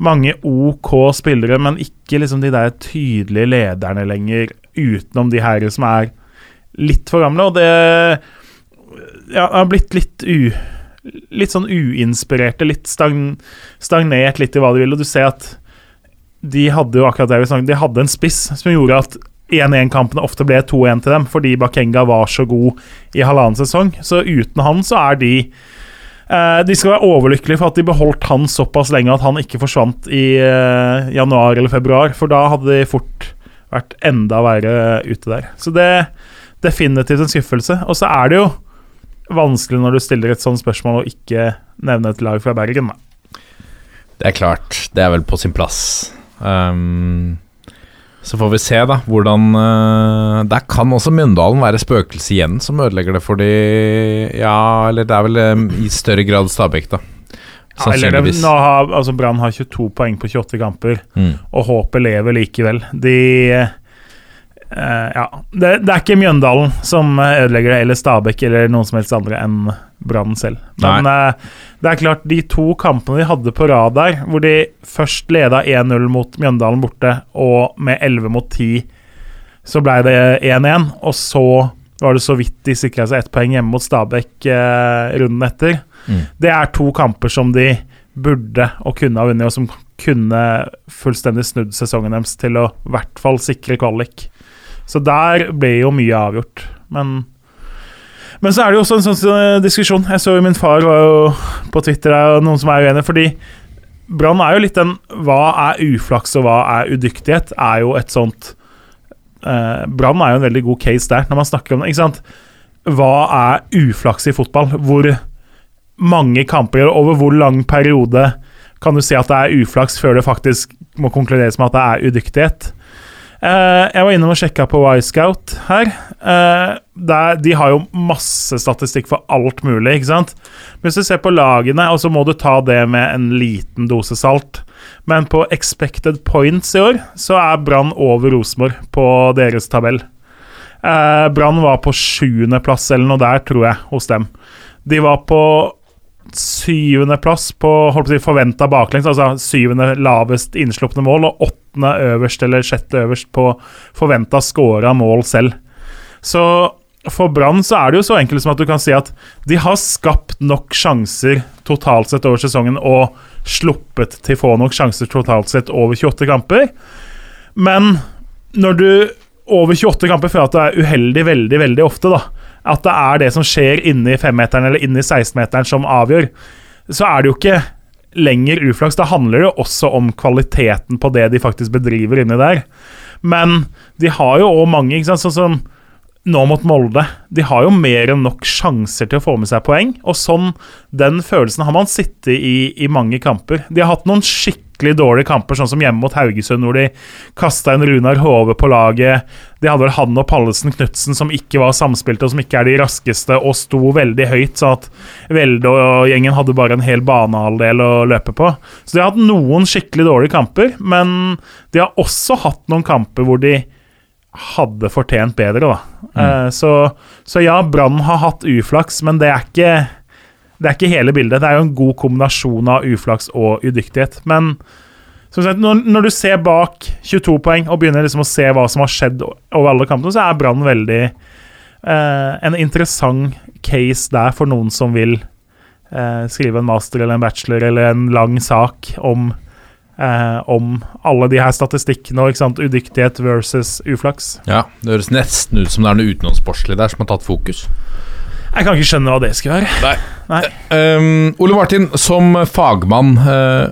mange OK spillere, men ikke liksom de der tydelige lederne lenger, utenom de her som er litt for gamle. Og det ja, har blitt litt u... Litt sånn uinspirerte, litt stagn, stagnert litt i hva de vil. Og du ser at de hadde jo akkurat det vi snakket De hadde en spiss som gjorde at 1-1-kampene ofte ble 2-1 til dem, fordi Bakenga var så god i halvannen sesong. Så uten han så er de eh, De skal være overlykkelige for at de beholdt han såpass lenge at han ikke forsvant i eh, januar eller februar, for da hadde de fort vært enda verre ute der. Så det er definitivt en skuffelse. Og så er det jo vanskelig når du stiller et sånt spørsmål og ikke nevner et lag fra Bergen, da. Det er klart. Det er vel på sin plass. Um, så får vi se, da, hvordan uh, Der kan også Mjøndalen være spøkelse igjen som ødelegger det for de Ja, eller det er vel um, i større grad Stabæk, da. Ja, eller det, Sannsynligvis. nå har, altså Brann har 22 poeng på 28 kamper, Mm. og håpet lever likevel. De eh, Ja. Det, det er ikke Mjøndalen som ødelegger det, eller Stabæk eller noen som helst andre enn Brann selv. Men uh, det er klart, de to kampene de hadde på rad der, hvor de først leda 1-0 mot Mjøndalen borte, og med 11 mot 10 så ble det 1-1, og så var det så vidt de sikra seg ett poeng hjemme mot Stabæk uh, runden etter. Mm. Det er to kamper som de burde og kunne ha vunnet, og som kunne fullstendig snudd sesongen deres til å i hvert fall sikre kvalik. Så der ble jo mye avgjort. Men, men så er det jo også en sånn eh, diskusjon. Jeg så jo min far var jo på Twitter, og noen som er uenige, fordi Brann er jo litt den Hva er uflaks og hva er udyktighet? Er jo et sånt eh, Brann er jo en veldig god case der, når man snakker om det. ikke sant? Hva er uflaks i fotball? Hvor mange kamper over hvor lang periode kan du si at det er uflaks før det faktisk må konkluderes med at det er udyktighet? Eh, jeg var innom og sjekka på Y-Scout her. Eh, der, de har jo masse statistikk for alt mulig, ikke sant? Hvis du ser på lagene, og så må du ta det med en liten dose salt Men på expected points i år så er Brann over Rosenborg på deres tabell. Eh, Brann var på sjuendeplass eller noe der, tror jeg, hos dem. De var på syvendeplass på holdt på å si, forventa baklengs, altså syvende lavest innslupne mål, og åttende øverst eller sjette øverst på forventa scora mål selv. Så for Brann så er det jo så enkelt som at du kan si at de har skapt nok sjanser totalt sett over sesongen og sluppet til få nok sjanser totalt sett over 28 kamper. Men når du over 28 kamper føler at du er uheldig veldig, veldig ofte, da, at det er det som skjer inne i femmeteren eller inne i 16-meteren som avgjør, så er det jo ikke lenger uflaks. Da handler det jo også om kvaliteten på det de faktisk bedriver inni der. Men de har jo òg mange, ikke sant, sånn som nå mot Molde. De har jo mer enn nok sjanser til å få med seg poeng, og sånn den følelsen har man sittet i i mange kamper. De har hatt noen skikkelig dårlige kamper, sånn som hjemme mot Haugesund, hvor de kasta en Runar Hove på laget. De hadde vel han og Pallesen Knutsen som ikke var samspilte, og som ikke er de raskeste, og sto veldig høyt, så at Velde og gjengen hadde bare en hel banehalvdel å løpe på. Så de har hatt noen skikkelig dårlige kamper, men de har også hatt noen kamper hvor de hadde fortjent bedre, da. Eh, så, så ja, Brann har hatt uflaks, men det er ikke det er ikke hele bildet. Det er jo en god kombinasjon av uflaks og udyktighet. Men sagt, når, når du ser bak 22 poeng og begynner liksom å se hva som har skjedd over alle kampene, så er Brann veldig eh, en interessant case der for noen som vil eh, skrive en master eller en bachelor eller en lang sak om eh, om alle de her statistikkene og udyktighet versus uflaks. Ja, Det høres nesten ut som det er noe utenomsportslig der som har tatt fokus. Jeg kan ikke skjønne hva det skal være. Nei. Um, Ole Martin, som fagmann, eh,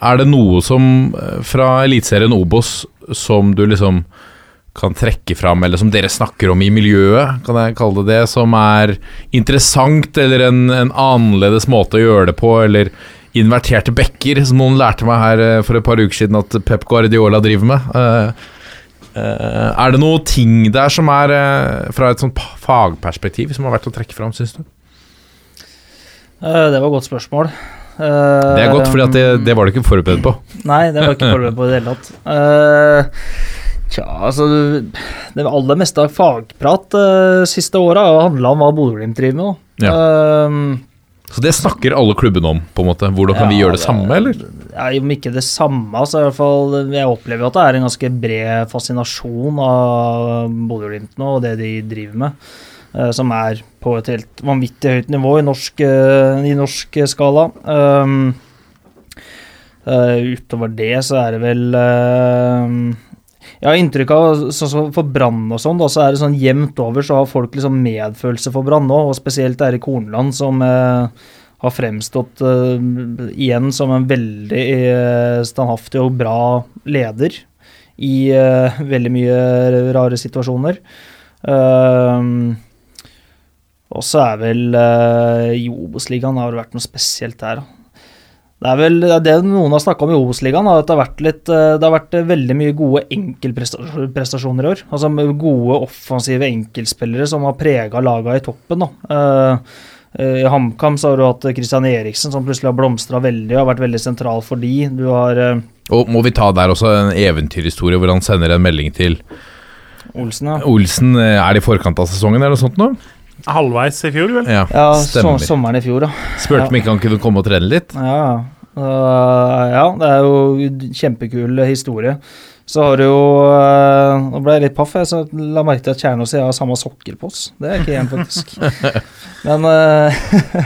er det noe som eh, fra Eliteserien Obos som du liksom kan trekke fram, eller som dere snakker om i miljøet, kan jeg kalle det det, som er interessant, eller en, en annerledes måte å gjøre det på, eller inverterte bekker, som noen lærte meg her eh, for et par uker siden at Pep Guardiola driver med. Eh, eh, er det noe ting der som er eh, fra et sånt fagperspektiv som har vært å trekke fram, syns du? Eh, Det var et godt spørsmål. Det er godt, for det, det var du ikke forberedt på. Nei, det var ikke forberedt på i det hele tatt. Uh, Tja, altså Det aller meste av fagprat uh, siste åra har handla om hva Bodø-Glimt driver med. Ja. Eh, Så det snakker alle klubbene om, på en måte. Hvordan kan vi gjøre det det- samme, eller? ja, om ikke det samme, så i hvert fall Jeg opplever jo at det er en ganske bred fascinasjon av Bodø-Glimt nå, og det de driver med. eh, som er på et helt vanvittig høyt nivå i norsk, eh, i norsk skala. Um, eh, utover det så er det vel eh, jeg har inntrykk av, sånn som for Brann og sånn, da, så er det sånn jevnt over så har folk liksom medfølelse for Brann òg, og spesielt Eirik Hornland, som eh, har fremstått eh, igjen som en veldig eh, standhaftig og bra leder i eh, veldig mye rare situasjoner. Eh, og så er vel uh, i har vært noe spesielt der. da. Det er vel det, er det noen har snakka om i Obos-ligaen, at det har vært litt eh, Det har vært eh, veldig mye gode enkeltprestasjoner i år. Altså gode offensive enkeltspillere som har prega laga i toppen. da. Uh, I HamKam så har du hatt Christian Eriksen, som plutselig har blomstra veldig og har vært veldig sentral for de. Du har Og må vi ta der også en eventyrhistorie hvor han sender en melding til Olsen, ja. Olsen. Er det i forkant av sesongen eller noe sånt nå? Halvveis i fjor, vel? Ja, Ja, som, sommeren i fjor, da. Spurte Ja. om ikke han kunne komme og trene litt. Ja, uh, ja, det er jo kjempekul historie. Så har du jo uh, Nå ble jeg litt paff, jeg så la merke til at Kjernås har samme sokker på oss. Det er ikke én, faktisk. Men uh,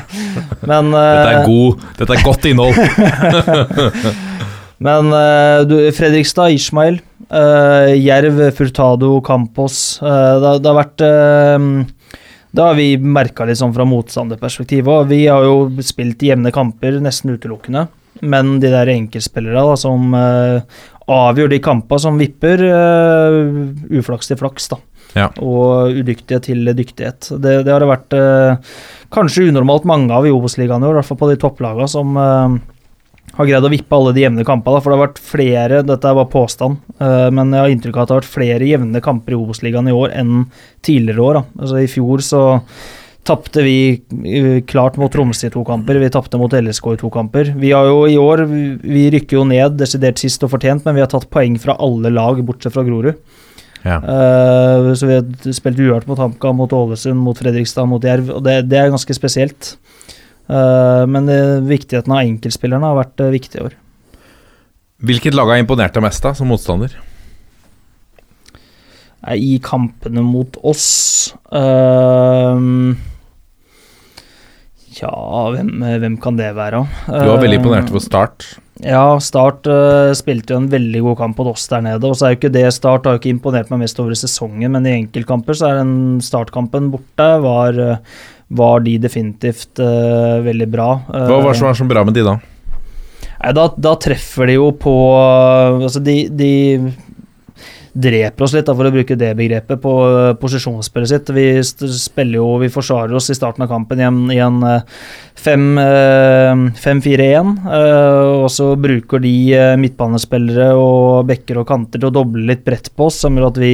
Men Dette er god Dette er godt innhold. Men du, Fredrikstad, Ishmael, Jerv, Furtado, Campos det, har- det har vært Det har vi merka litt sånn fra motstanderperspektivet òg. Vi har jo spilt jevne kamper nesten utelukkende. Men de der enkeltspillere da, som øh, avgjør de kampene, som vipper øh, uflaks til flaks, da. Ja. Og udyktige til dyktighet. Det, det har det vært øh, kanskje unormalt mange av i Obos-ligaen i år, i hvert fall på de topplagene som øh, har greid å vippe alle de jevne kampene. For det har vært flere Dette er bare påstand, eh, men jeg har inntrykk av at det har vært flere jevne kamper i Obos-ligaen i år enn tidligere år. da. Altså I fjor så tapte vi eh, klart mot Tromsø i to kamper, vi tapte mot LSK i to kamper. Vi har jo i år Vi, vi rykker jo ned desidert sist og fortjent, men vi har tatt poeng fra alle lag, bortsett fra Grorud. Ja. Uh, så vi har spilt uavgjort mot HamKam, mot Ålesund, mot Fredrikstad, mot Jerv, og det, det er ganske spesielt. Eh, men eh, viktigheten av enkeltspillerne har vært eh, viktig i år. Hvilket lag har imponert deg mest da, som motstander? I kampene mot oss ehm, Ja, hvem, hvem kan det være? Du var veldig imponert over Start. Ja, Start uh, spilte jo en veldig god kamp mot oss der nede. Og så er jo ikke det Start har jo ikke imponert meg mest over sesongen, men i enkeltkamper så er den Startkampen borte. Var, eh, var de definitivt uh, veldig bra. Hva var det som var så bra med de da? Nei, da, da treffer de jo på Altså, de, de dreper oss litt, da, for å bruke det begrepet, på uh, posisjonsspillet sitt. Vi spiller jo, vi forsvarer oss i starten av kampen i en, en uh, fem, uh, 5-4-1, uh, og så bruker de midtbanespillere og bekker og kanter til å doble litt bredt på oss, som gjør at vi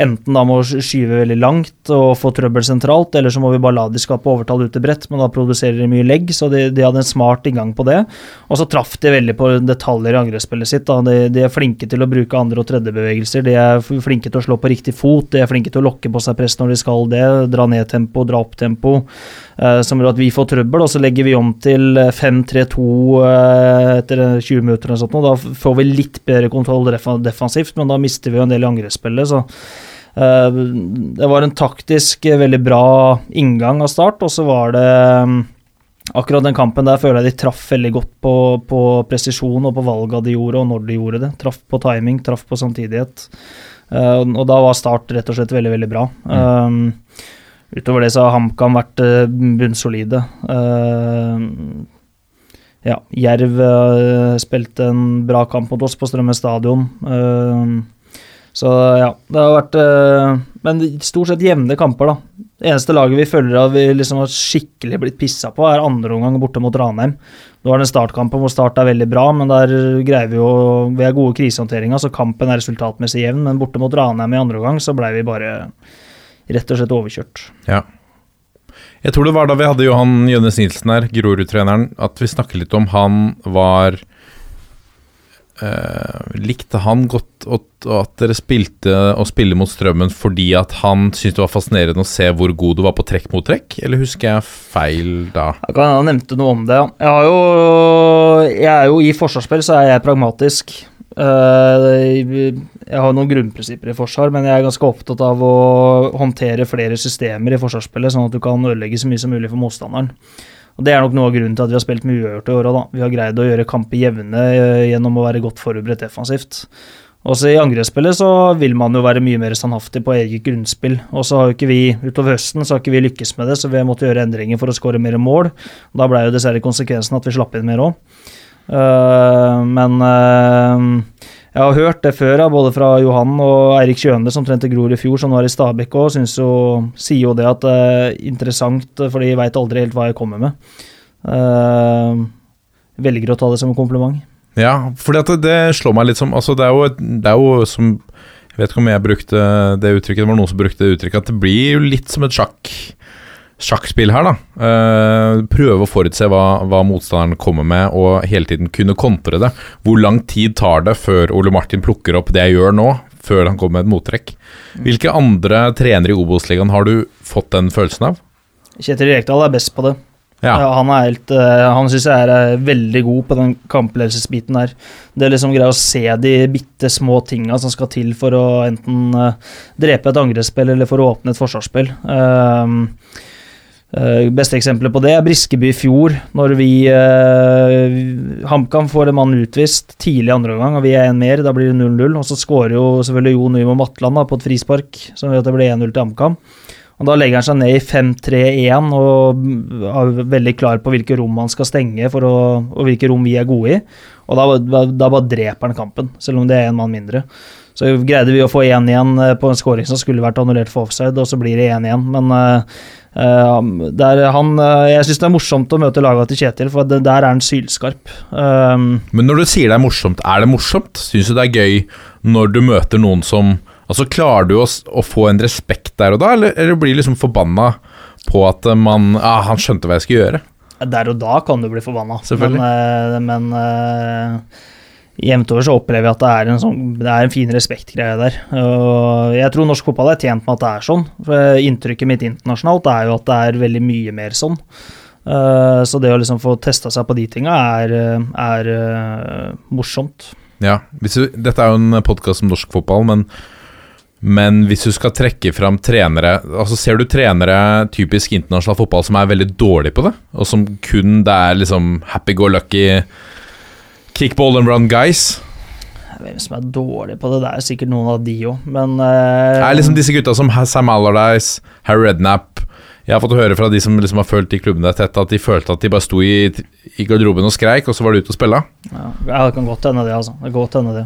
enten da må skyve veldig langt og få trøbbel sentralt, eller så må vi bare la de skape overtall ute bredt, men da produserer de mye legg, så de, de hadde en smart inngang på det. Og så traff de veldig på detaljer i angrepsspillet sitt. Da. De, de er flinke til å bruke andre- og tredjebevegelser. De er flinke til å slå på riktig fot. De er flinke til å lokke på seg press når de skal det. Dra ned tempo, dra opp tempo. uh, som gjør at vi får trøbbel, og så legger vi om til eh, 5-3-2 uh, etter 20 minutter. eller sånt, og Da får vi litt bedre kontroll def defensivt, men da mister vi jo en del i angrepsspillet. så eh, det var en taktisk eh, veldig bra inngang av start, og så var det Akkurat den kampen der føler jeg de traff veldig godt på, på presisjon og på valga de gjorde, og når de gjorde det. Traff på timing, traff på samtidighet. Uh, og da var Start rett og slett veldig, veldig bra. Um, utover det så har HamKam vært uh, bunnsolide. Uh, ja, Jerv spilte en bra kamp mot oss på Strømmen stadion. Så ja, det har vært Men stort sett jevne kamper, da. Det eneste laget vi føler at vi liksom har skikkelig blitt pissa på, er andre omgang borte mot Ranheim. Nå er det startkampen hvor Start er veldig bra, men der greier vi jo Vi er gode i krisehåndteringa, så kampen er resultatmessig jevn, men borte mot Ranheim i andre omgang så blei vi bare rett og slett overkjørt. Ja. Jeg tror det var da vi hadde Johan Jønnes Nilsen her, Grorud-treneren, at vi snakket litt om han var eh, Likte han godt at, at dere spilte å spille mot Strømmen fordi at han syntes det var fascinerende å se hvor god du var på trekk mot trekk, eller husker jeg feil da? Jeg kan jeg nevnte noe om det. ja. Jeg, jo, jeg er jo i forsvarsspill, så er jeg pragmatisk. Uh, Jeg har noen grunnprinsipper i forsvar, men jeg er ganske opptatt av å håndtere flere systemer i forsvarsspillet, sånn at du kan ødelegge så mye som mulig for motstanderen. Og Det er nok noe av grunnen til at vi har spilt mye uavgjort i år òg. Vi har greid å gjøre kamper jevne eh, gjennom å være godt forberedt defensivt. Også i angrepsspillet så vil man jo være mye mer standhaftig på eget grunnspill. Og så har jo ikke vi utover høsten så har ikke vi lykkes med det, så vi måtte gjøre endringer for å skåre mer mål. Da ble jo dessverre konsekvensen at vi slapp inn mer òg. men uh, jeg har hørt det før, både fra Johan og Eirik Kjøne, som trente Gror i fjor, som nå er i Stabekk òg, sier jo det at det er interessant, for de veit aldri helt hva jeg kommer med. Uh, velger å ta det som en kompliment. Ja, for det, det, slår meg litt som altså det, er jo, det er jo som Jeg vet ikke om jeg brukte det uttrykket, det var noen som brukte det uttrykket, at det blir jo litt som et sjakk sjakkspill her, da. Uh, prøve å forutse hva, hva, motstanderen kommer med, og hele tiden kunne kontre det. Hvor lang tid tar det før Ole Martin plukker opp det jeg gjør nå, før han kommer med et mottrekk? Hvilke andre trenere i Obos-ligaen har du fått den følelsen av? Kjetil Rekdal er best på det. Ja. Ja, han er helt uh, Han syns jeg er uh, veldig god på den kampledelsesbiten der. Det er liksom greia å se de bitte små tinga som skal til for å enten drepe et angrepsspill eller for å åpne et forsvarsspill. Uh, Uh, beste eksempelet på det er Briskeby i fjor, når vi uh, HamKam får en mann utvist tidlig andre omgang, og vi er en mer. Da blir det 0-0. Og så skårer jo selvfølgelig Jo Nymo Matland på et frispark, som gjør at det blir 1-0 til HamKam. Og Da legger han seg ned i 5-3-1 og er veldig klar på hvilke rom han skal stenge for å, og hvilke rom vi er gode i. Og da, da, bare dreper han kampen, selv om det er en mann mindre. Så greide vi å få 1 igjen eh, på en scoring som skulle vært annullert for offside, og så blir det 1 igjen. Men uh, Uh, han, uh, jeg syns det er morsomt å møte laga til Kjetil, for det, der er han sylskarp. Um, Men når du sier det er morsomt, er det morsomt? Syns du det er gøy når du møter noen som Altså Klarer du å, å få en respekt der og da, eller, eller blir du liksom forbanna på at man ah, Han skjønte hva jeg skulle gjøre? Der og da kan du bli forbanna, men, men jevnt over så opplever jeg at det er en, sånn, det er en fin respektgreie der. Og jeg tror norsk fotball er tjent med at det er sånn. For inntrykket mitt internasjonalt er jo at det er veldig mye mer sånn. Eh, så det å liksom få testa seg på de tinga er, er uh, morsomt. Ja, du, dette er jo en podkast om norsk fotball, men, men hvis du skal trekke fram trenere altså Ser du trenere typisk internasjonal fotball som er veldig dårlige på det, og som kun det er liksom happy go lucky Kickball and run guys. Hvem som er dårlig på det, det er sikkert noen av de òg, men uh, Det er liksom disse gutta som Sam Allardyce, Harry Rednap Jeg har fått høre fra de som liksom har følt de klubbene tett, at de følte at de bare sto i, i garderoben og skreik, og så var de ute og spilla. Ja, det kan godt hende det, altså. Det kan godt hende det.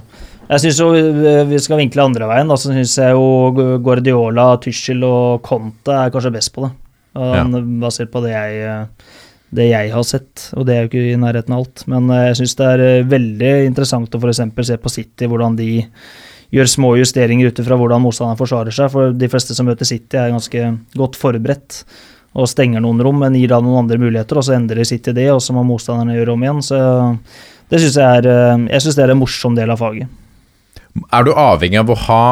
Jeg syns jo vi skal vinkle andre veien. Så syns jeg jo Guardiola, Tyschel og Conte er kanskje best på det. Ja. Basert på det jeg det jeg har sett, og det er jo ikke i nærheten av alt. Men eh, jeg syns det er eh, veldig interessant å f.eks. se på City, hvordan de gjør små justeringer ut ifra hvordan motstanderen forsvarer seg. For de fleste som møter City, er ganske godt forberedt og stenger noen rom, men gir da noen andre muligheter, og så endrer City det, og så må motstanderne gjøre om igjen. Så det syns jeg er eh, Jeg synes det er en morsom del av faget. Er du avhengig av å ha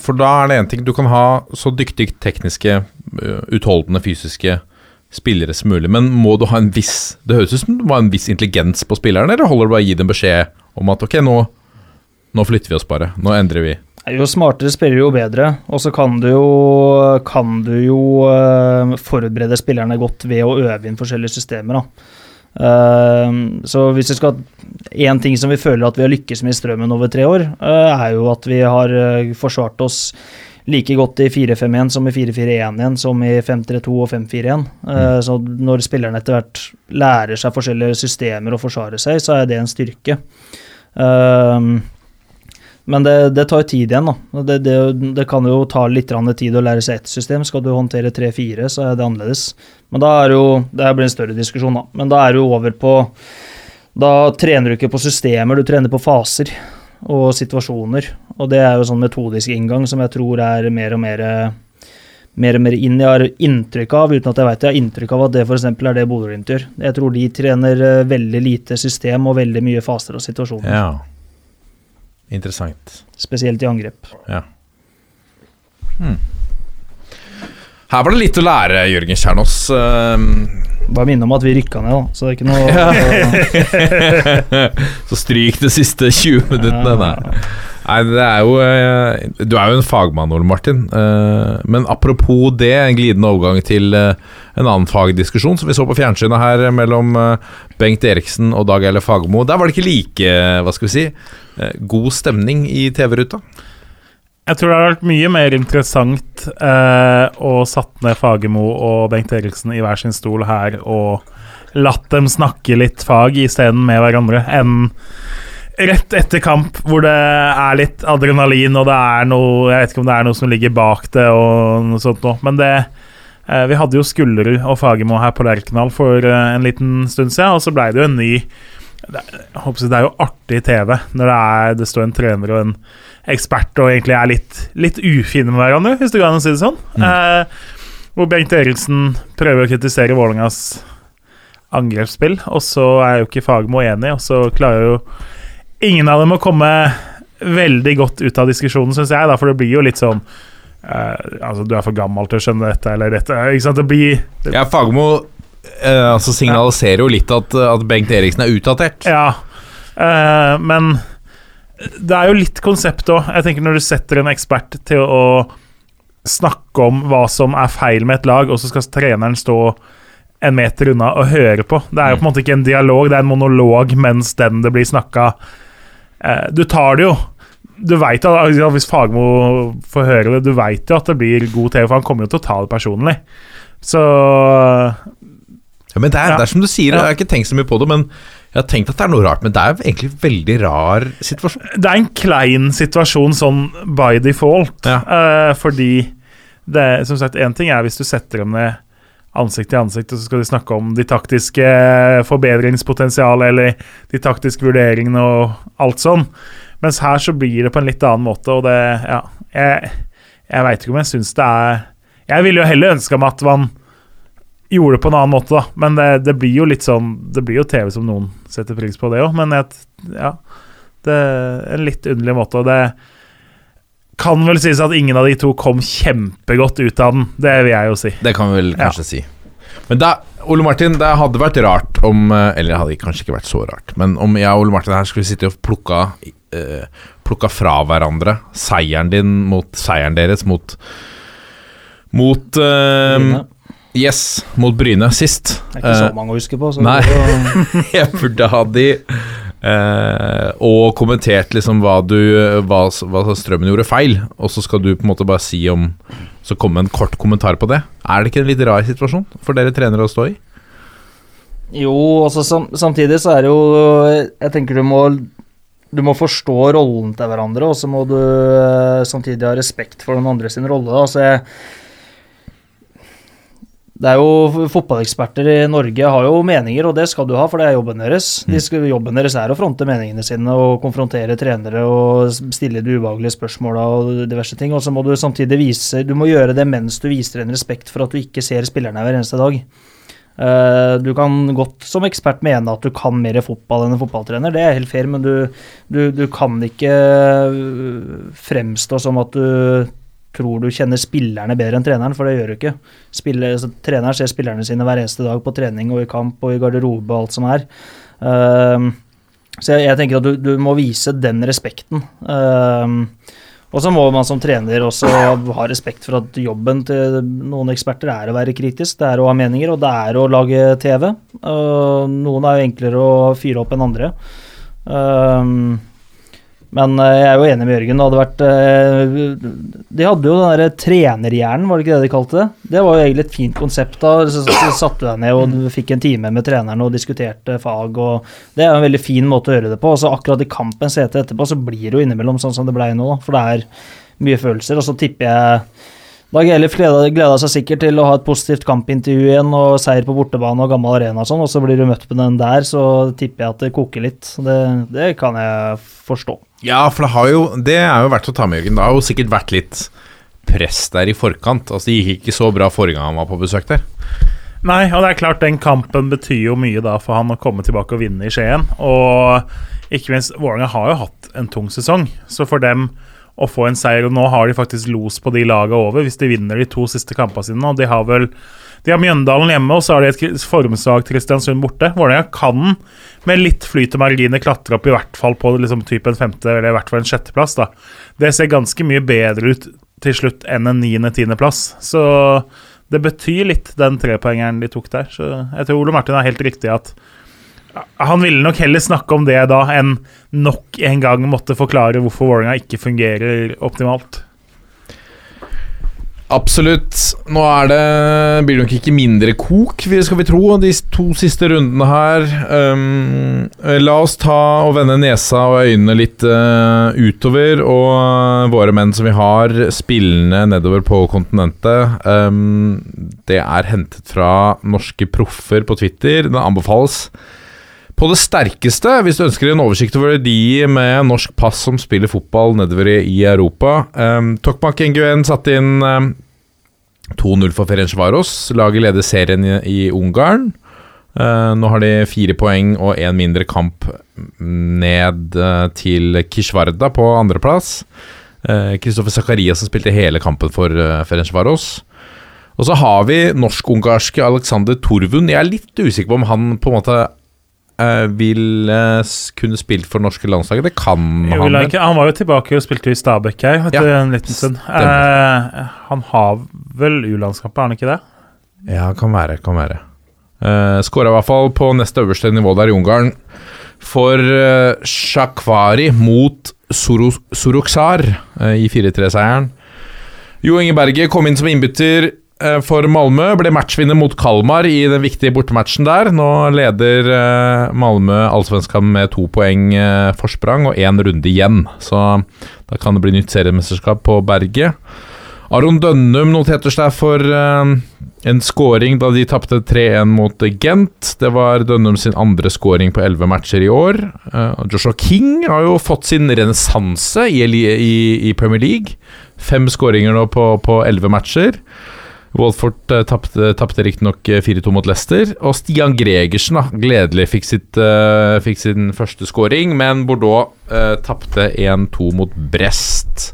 For da er det én ting Du kan ha så dyktig tekniske, utholdende fysiske spillere som mulig. Men må du ha en viss Det høres ut som du må ha en viss intelligens på spilleren, eller holder det bare å gi dem beskjed om at ok, nå, nå flytter vi oss bare, nå endrer vi? Jo smartere spiller, jo bedre. Og så kan du jo, kan du jo uh, forberede spillerne godt ved å øve inn forskjellige systemer. Uh, så hvis vi skal Én ting som vi føler at vi har lykkes med i Strømmen over tre år, uh, er jo at vi har forsvart oss like godt i 4-5-1 som i 4-4-1 igjen, som i 5-3-2 og 5-4-1. Uh, eh, så når spillerne etter hvert lærer seg forskjellige systemer og forsvarer seg, så er det en styrke. Uh, men det, det, tar tid igjen, da. Det, det, det, kan jo ta litt tid å lære seg ett system. Skal du håndtere 3-4, så er det annerledes. Men da er jo Det blir en større diskusjon, da. Men da er du over på Da trener du ikke på systemer, du trener på faser og situasjoner. Og det er jo sånn metodisk inngang som jeg tror er mer og mer mer og mer inn jeg har inntrykk av, uten at jeg vet jeg har inntrykk av at det f.eks. er det Bodø-Glimt gjør. Jeg tror de trener eh, veldig lite system og veldig mye faser og situasjoner. Ja. Interessant. Spesielt i angrep. Ja. Hmm. Her var det litt å lære, Jørgen Kjernås. Bare minne om at vi rykka ned, da. Så det er ikke noe Så stryk de siste 20 minuttene. Nei. Nei, det er jo eh, Du er jo en fagmann, Ole Martin. Eh, Men apropos det, en glidende overgang til eh, en annen fagdiskusjon som vi så på fjernsynet her mellom Bengt Eriksen og Dag Eile Fagermo. Der var det ikke like, hva skal vi si, god stemning i TV-ruta. Jeg tror det har vært mye mer interessant eh, å satt ned Fagermo og Bengt Eriksen i hver sin stol her og latt dem snakke litt fag isteden med hverandre, enn rett etter kamp hvor det er litt adrenalin og det er noe Jeg vet ikke om det er noe som ligger bak det og noe sånt noe, men det eh, Vi hadde jo Skullerud og Fagermo her på Lerkendal for eh, en liten stund siden, og så blei det jo en ny det, det er jo artig TV når det, er, det står en trener og en ekspert og egentlig er litt, litt ufine med hverandre, hvis det går an å si det sånn. Eh, hvor Bengt Eriksen prøver å kritisere Vålerengas angrepsspill, og så er jo ikke Fagermo enig, og så klarer jo ingen av dem å komme veldig godt ut av diskusjonen, syns jeg, da, for det blir jo litt sånn eh, Altså, du er for gammel til å skjønne dette, eller dette Ikke sant, det blir det, Ja, Fagermo eh, altså signaliserer jo litt at, at Bengt Eriksen er utdatert. Ja. uh, men det er jo litt konsept òg. Jeg tenker Når du setter en ekspert til å snakke om hva som er feil med et lag, og så skal treneren stå en meter unna og høre på. Det er jo på en måte ikke en dialog, det er en monolog mens den det blir snakka eh, Du tar det jo. Du vet at, altså, Hvis Fagmo får høre det, du veit jo at det blir god TV, for han kommer jo til å ta det personlig. Så Ja, men det er, Ja. det er som du sier, jeg har ikke tenkt så mye på det, men jeg har tenkt at det er noe rart. Men det er jo egentlig en veldig rar situasjon. det er en klein situasjon sånn by default. Ja. uh, fordi det som sagt én ting er hvis du setter dem ned ansikt til ansikt, og så skal de snakke om de taktiske forbedringspotensialet eller de taktiske vurderingene og alt sånn. Mens her så blir det på en litt annen måte, og det Ja, jeg, jeg veit ikke om jeg syns det er Jeg ville jo heller ønska meg at man gjorde det på en annen måte, da. Men det, det blir jo litt sånn Det blir jo TV som noen setter pris på, det òg. Men et, ja, det er en litt underlig måte. Og det kan vel sies at ingen av de to kom kjempegodt ut av den. Det vil jeg jo si. Det kan vi vel Ja. kanskje si. Men da, Ole Martin, det hadde vært rart om eh, Eller det hadde kanskje ikke vært så rart, men om jeg og Ole Martin her skulle sitte og plukka eh, Plukka fra hverandre seieren din mot seieren deres mot Mot eh. Yes, mot Bryne sist. Det er ikke Eh, så mange å huske på. Så nei. jeg burde ha de eh, og kommentert liksom hva du hva, hva Strømmen gjorde feil, og så skal du på en måte bare si om Så komme med en kort kommentar på det. Er det ikke en litt rar situasjon for dere trenere å stå i? Jo, altså sam samtidig så er det jo Jeg tenker du må Du må forstå rollen til hverandre, og så må du eh, samtidig ha respekt for den andre sin rolle. da. Altså jeg det er jo Fotballeksperter i Norge har jo meninger, og det skal du ha, for det er jobben deres. De skal, jobben deres er å fronte meningene sine og konfrontere trenere og stille de ubehagelige spørsmåla og diverse ting. Og så må du samtidig vise Du må gjøre det mens du viser en respekt for at du ikke ser spillerne hver eneste dag. Eh, du kan godt som ekspert mene at du kan mer fotball enn en fotballtrener, det er helt fair, men du, du, du kan ikke øh, fremstå som at du tror du kjenner spillerne bedre enn treneren, for det gjør du ikke. Spiller, så, treneren ser spillerne sine hver eneste dag på trening og i kamp og i garderobe og alt som er. Uh, så jeg, jeg tenker at du, du må vise den respekten. Uh, og så må man som trener også ha respekt for at jobben til noen eksperter er å være kritisk, det er å ha meninger, og det er å lage TV. Uh, noen er jo enklere å fyre opp enn andre. Ehm, men eh, jeg er jo enig med Jørgen. Det hadde vært eh, De hadde jo den derre trenerhjernen, var det ikke det de kalte det? Det var jo egentlig et fint konsept. da, så, så satte deg ned og fikk en time med treneren og diskuterte fag. og Det er jo en veldig fin måte å gjøre det på. og så Akkurat i kampen hete etterpå så blir det jo innimellom sånn som det ble nå. da, For det er mye følelser. Og så tipper jeg Dag Eilif gleda, gleda seg sikkert til å ha et positivt kampintervju igjen og seier på bortebane og gammel arena og sånn, og så blir du møtt med den der, så tipper jeg at det koker litt. Det, det kan jeg forstå. Ja, for det har jo Det er jo verdt å ta med, Jørgen. Det har jo sikkert vært litt press der i forkant. Altså Det gikk ikke så bra forrige gang han var på besøk der. Nei, og det er klart den kampen betyr jo mye da for han å komme tilbake og vinne i Skien. Og ikke minst, Vålerenga har jo hatt en tung sesong, så for dem å få en seier Og nå har de faktisk los på de lagene over hvis de vinner de to siste kampene sine, og de har vel De har Mjøndalen hjemme, og så har de et formsvakt Kristiansund borte. Vålerenga kan med litt flyt og marginer klatre opp i hvert fall på liksom, typ en femte, eller i hvert fall en sjetteplass. da. Det ser ganske mye bedre ut til slutt enn en niende-tiendeplass. Så det betyr litt, den trepoengeren de tok der. Så jeg tror Ole Martin har helt riktig at han ville nok heller snakke om det da enn nok en gang måtte forklare hvorfor Vålerenga ikke fungerer optimalt. Absolutt. Nå er det blir det nok ikke mindre kok, skal vi tro, de to siste rundene her. Um, la oss ta og vende nesa og øynene litt uh, utover. Og eh, våre menn som vi har spillende nedover på kontinentet, um, det er hentet fra norske proffer på Twitter. Det anbefales på det sterkeste, hvis du ønsker en oversikt over de med norsk pass som spiller fotball nedover i Europa. Um, Tokmak Nguyen satte inn um, 2-0 for Ferencvaros. Laget leder serien i, i Ungarn. Uh, nå har de fire poeng og én mindre kamp ned uh, til Kishvarda på andreplass. Kristoffer Zakaria som spilte hele kampen for uh, Ferencvaros. Og så har vi norsk-ungarske Alexander Torvund. Jeg er litt usikker på om han på en måte eh, vil uh, kunne spilt for norske landslaget. Det kan jo, han vel? ikke, han var jo tilbake og spilte i Stabæk her etter Ja, en liten stund. Eh, han har vel U-landskamper, har han ikke det? Ja, kan være. Kan være. Uh, Skåra i hvert fall på nest øverste nivå der i Ungarn. For uh, Shakvari mot Suruksar i 4-3-seieren. Jo Inge Berge kom inn som innbytter for Malmö. Ble matchvinner mot Kalmar i den viktige bortematchen der. Nå leder eh, Malmö allsvenskan med to poeng eh, forsprang og én runde igjen. Så da kan det bli nytt seriemesterskap på Berget. Aron Dønnum noterte seg for eh, en scoring da de tapte 3-1 mot Gent. Det var Dønnum sin andre scoring på 11 matcher i år. Eh, Joshua King har jo fått sin renessanse i, Premier League. Fem skåringer nå på, 11 matcher. Wolford uh, tapte, tapte riktignok eh, 4-2 mot Leicester. Og Stian Gregersen da, gledelig fikk, sitt, eh, fikk sin første scoring, men Bordeaux uh, tapte 1-2 mot Brest.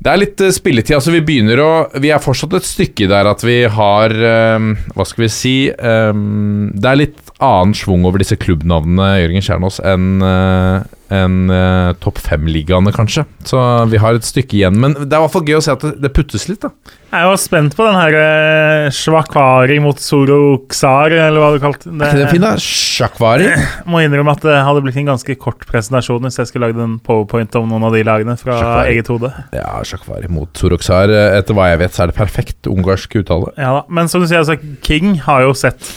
Det er litt eh, spilletid. altså Vi begynner å Vi er fortsatt et stykke der at vi har um, Hva skal vi si um, Det er litt annen schwung over disse klubbnavnene, Jørgen Kjernås, enn uh, enn, uh, topp fem-ligaene, kanskje. Så vi har et stykke igjen. Men det er i hvert fall gøy å se at det, det puttes litt, da. Jeg var spent på den her uh, Shwakari mot Soroksar, eller hva du kalte det. Er ikke den fin, da? Sjakvari. Må innrømme at det hadde blitt en ganske kort presentasjon hvis jeg skulle lagd en powerpoint om noen av de lagene fra Shakvari. eget hode. Ja, Sjakvari mot Soroksar. Etter hva jeg vet, så er det perfekt ungarsk uttale. Ja da, Men som du sier, altså, King har jo sett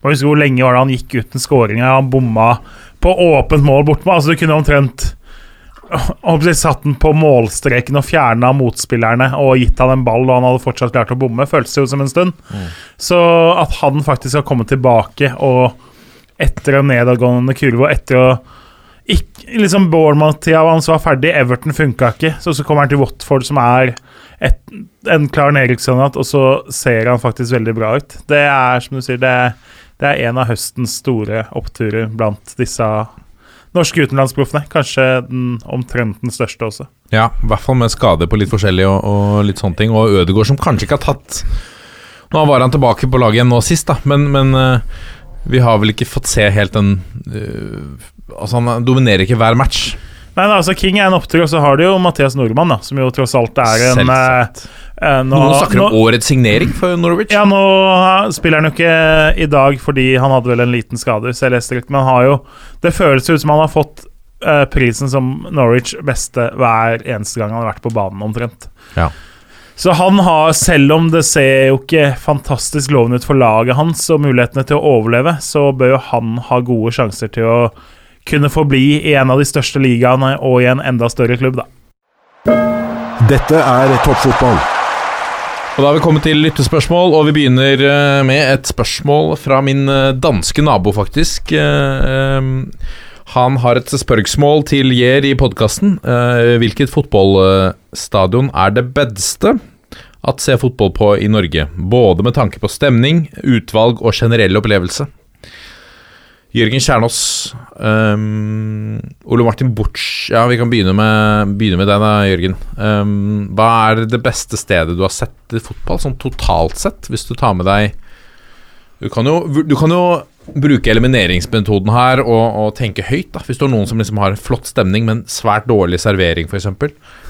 Må huske hvor lenge var det han gikk uten skåringer. Han bomma på åpent mål bortpå. Altså, du kunne omtrent satt den på målstreken og fjerna motspillerne og gitt han en ball, og han hadde fortsatt klart å bomme, føltes det jo som en stund. Så at han faktisk har kommet tilbake og etter en nedadgående kurve og etter å ikke, liksom Bournemouth-tida hans var ferdig, Everton funka ikke. Så så kommer han til Watford, som er et, en klar nedrykkskandidat, og så ser han faktisk veldig bra ut. Det er som du sier, det, det er en av høstens store oppturer blant disse norske utenlandsproffene. Kanskje den omtrent den største også. Ja, i hvert fall med skade på litt forskjellig og, og litt sånne ting. Og Ødegaard som kanskje ikke har tatt Nå var han tilbake på laget igjen nå sist, da, men, men eh, vi har vel ikke fått se helt den uh, Altså, han dominerer ikke hver match. Nei, da, altså King er en opptur, og så har du jo Mathias Nordmann, da, som jo tross alt er en Selvsagt. eh, eh, nå- Noen snakker om nå- årets signering for Norwich. Ja, nå spiller han jo ikke i dag fordi han hadde vel en liten skade, hvis jeg leste riktig, men han har jo Det føles ut som han har fått eh, prisen som Norwich beste hver eneste gang han har vært på banen, omtrent. Ja. Så han har, selv om det ser jo ikke fantastisk lovende ut for laget hans og mulighetene til å overleve, så bør jo han ha gode sjanser til å kunne forbli i en av de største ligaene og i en enda større klubb, da. Dette er toppfotball. Og Da har vi kommet til lyttespørsmål, og vi begynner eh, med et spørsmål fra min eh, danske nabo, faktisk. Eh, Han har et spørsmål til Jer i podkasten. Hvilket fotballstadion er det beste at se fotball på i Norge? Både med tanke på stemning, utvalg og generell opplevelse. Jørgen Kjernås. Um, Ole Martin Butch Ja, vi kan begynne med, begynne med deg, da, Jørgen. Um, hva er det beste stedet du har sett i fotball, sånn totalt sett, hvis du tar med deg Du kan jo, du kan jo bruke elimineringsmetoden her og, og tenke høyt, da, hvis du har noen som liksom har flott stemning, men svært dårlig servering, f.eks.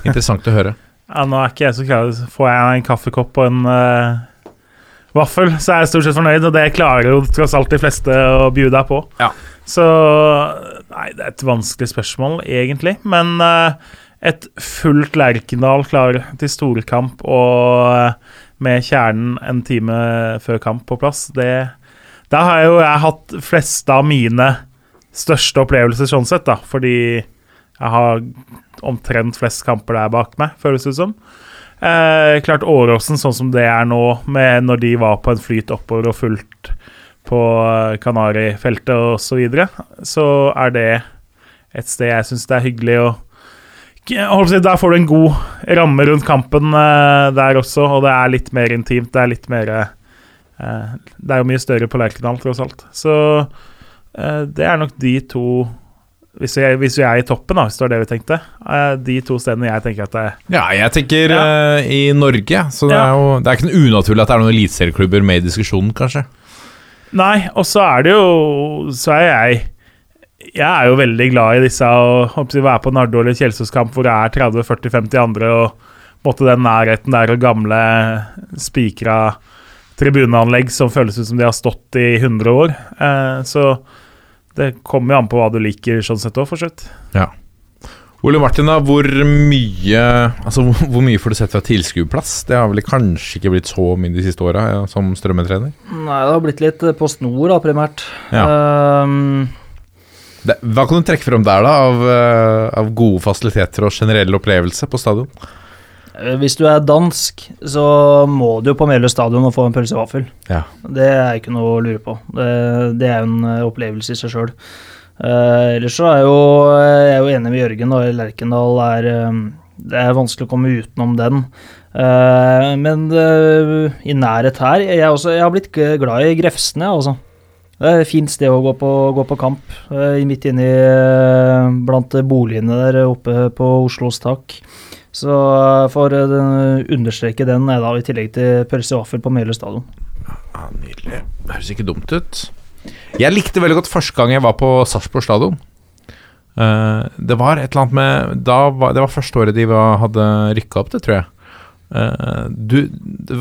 Interessant å høre. Ja, nå er ikke jeg så klar. Får jeg en kaffekopp og en eh, vaffel, så er jeg stort sett fornøyd, og det klarer jo tross alt de fleste å bjude deg på. Ja. Så Nei, det er et vanskelig spørsmål, egentlig. Men uh, et fullt Lerkendal klar til storkamp og uh, med kjernen en time før kamp på plass, det Der har jo jeg hatt fleste av mine største opplevelser sånn sett, da, fordi jeg har omtrent flest kamper der bak meg, føles det som. Eh, klart Åråsen, sånn som det er nå, med når de var på en flyt oppover og fullt på eh, Kanarifeltet osv., så, videre, så er det et sted jeg syns det er hyggelig å Der får du en god ramme rundt kampen eh, der også, og det er litt mer intimt. Det er litt mer eh, Det er jo mye større på Lerkendal, tross alt. Så eh, det er nok de to hvis vi, er, hvis vi er i toppen, da, hvis det var det vi tenkte. eh, de to stedene jeg tenker at det er Ja, jeg tenker Ja. Uh, i Norge, så det Ja. er jo Det er ikke noe unaturlig at det er noen eliteserieklubber med i diskusjonen, kanskje. Nei, og så er det jo Så er jeg Jeg er jo veldig glad i disse å være på Nardo eller Kjelsås-kamp hvor det er 30-40-50 andre, og måtte den nærheten der og gamle spikra tribuneanlegg som føles ut som de har stått i 100 år. Uh, så det kommer jo an på hva du liker sånn sett òg, for så vidt. Ole Martin, da, hvor mye Altså, hvor, mye får du sett fra tilskuerplass? Det har vel kanskje ikke blitt så mye de siste åra ja, som strømmetrener? Nei, det har blitt litt Post Nord, da, primært. Ja. Um, Det, hva kan du trekke frem der, da, av, eh, av gode fasiliteter og generell opplevelse på stadion? Eh, Hvis du er dansk, så må du jo på Meløy stadion og få en pølse og vaffel. Ja. Det er ikke noe å lure på. Det, det er jo en eh, opplevelse i seg sjøl. Uh, ellers så er jo, jeg er jo enig med Jørgen. og Lerkendal er eh, Det er vanskelig å komme utenom den. Uh, men uh, i nærhet her Jeg, også, jeg har blitt glad i Grefsene, altså. Det er et fint sted å gå på, gå på kamp. Uh, midt inni eh, blant boligene der oppe på Oslos tak. Så eh, for å understreke den, er da i tillegg til pølse og vaffel på Meløy stadion. Ja, Nydelig. Det høres ikke dumt ut. Jeg likte veldig godt første gang jeg var på Sarpsborg stadion. Uh, det var et eller annet med var, Det var første året de var, hadde rykka opp, det tror jeg. Uh, du,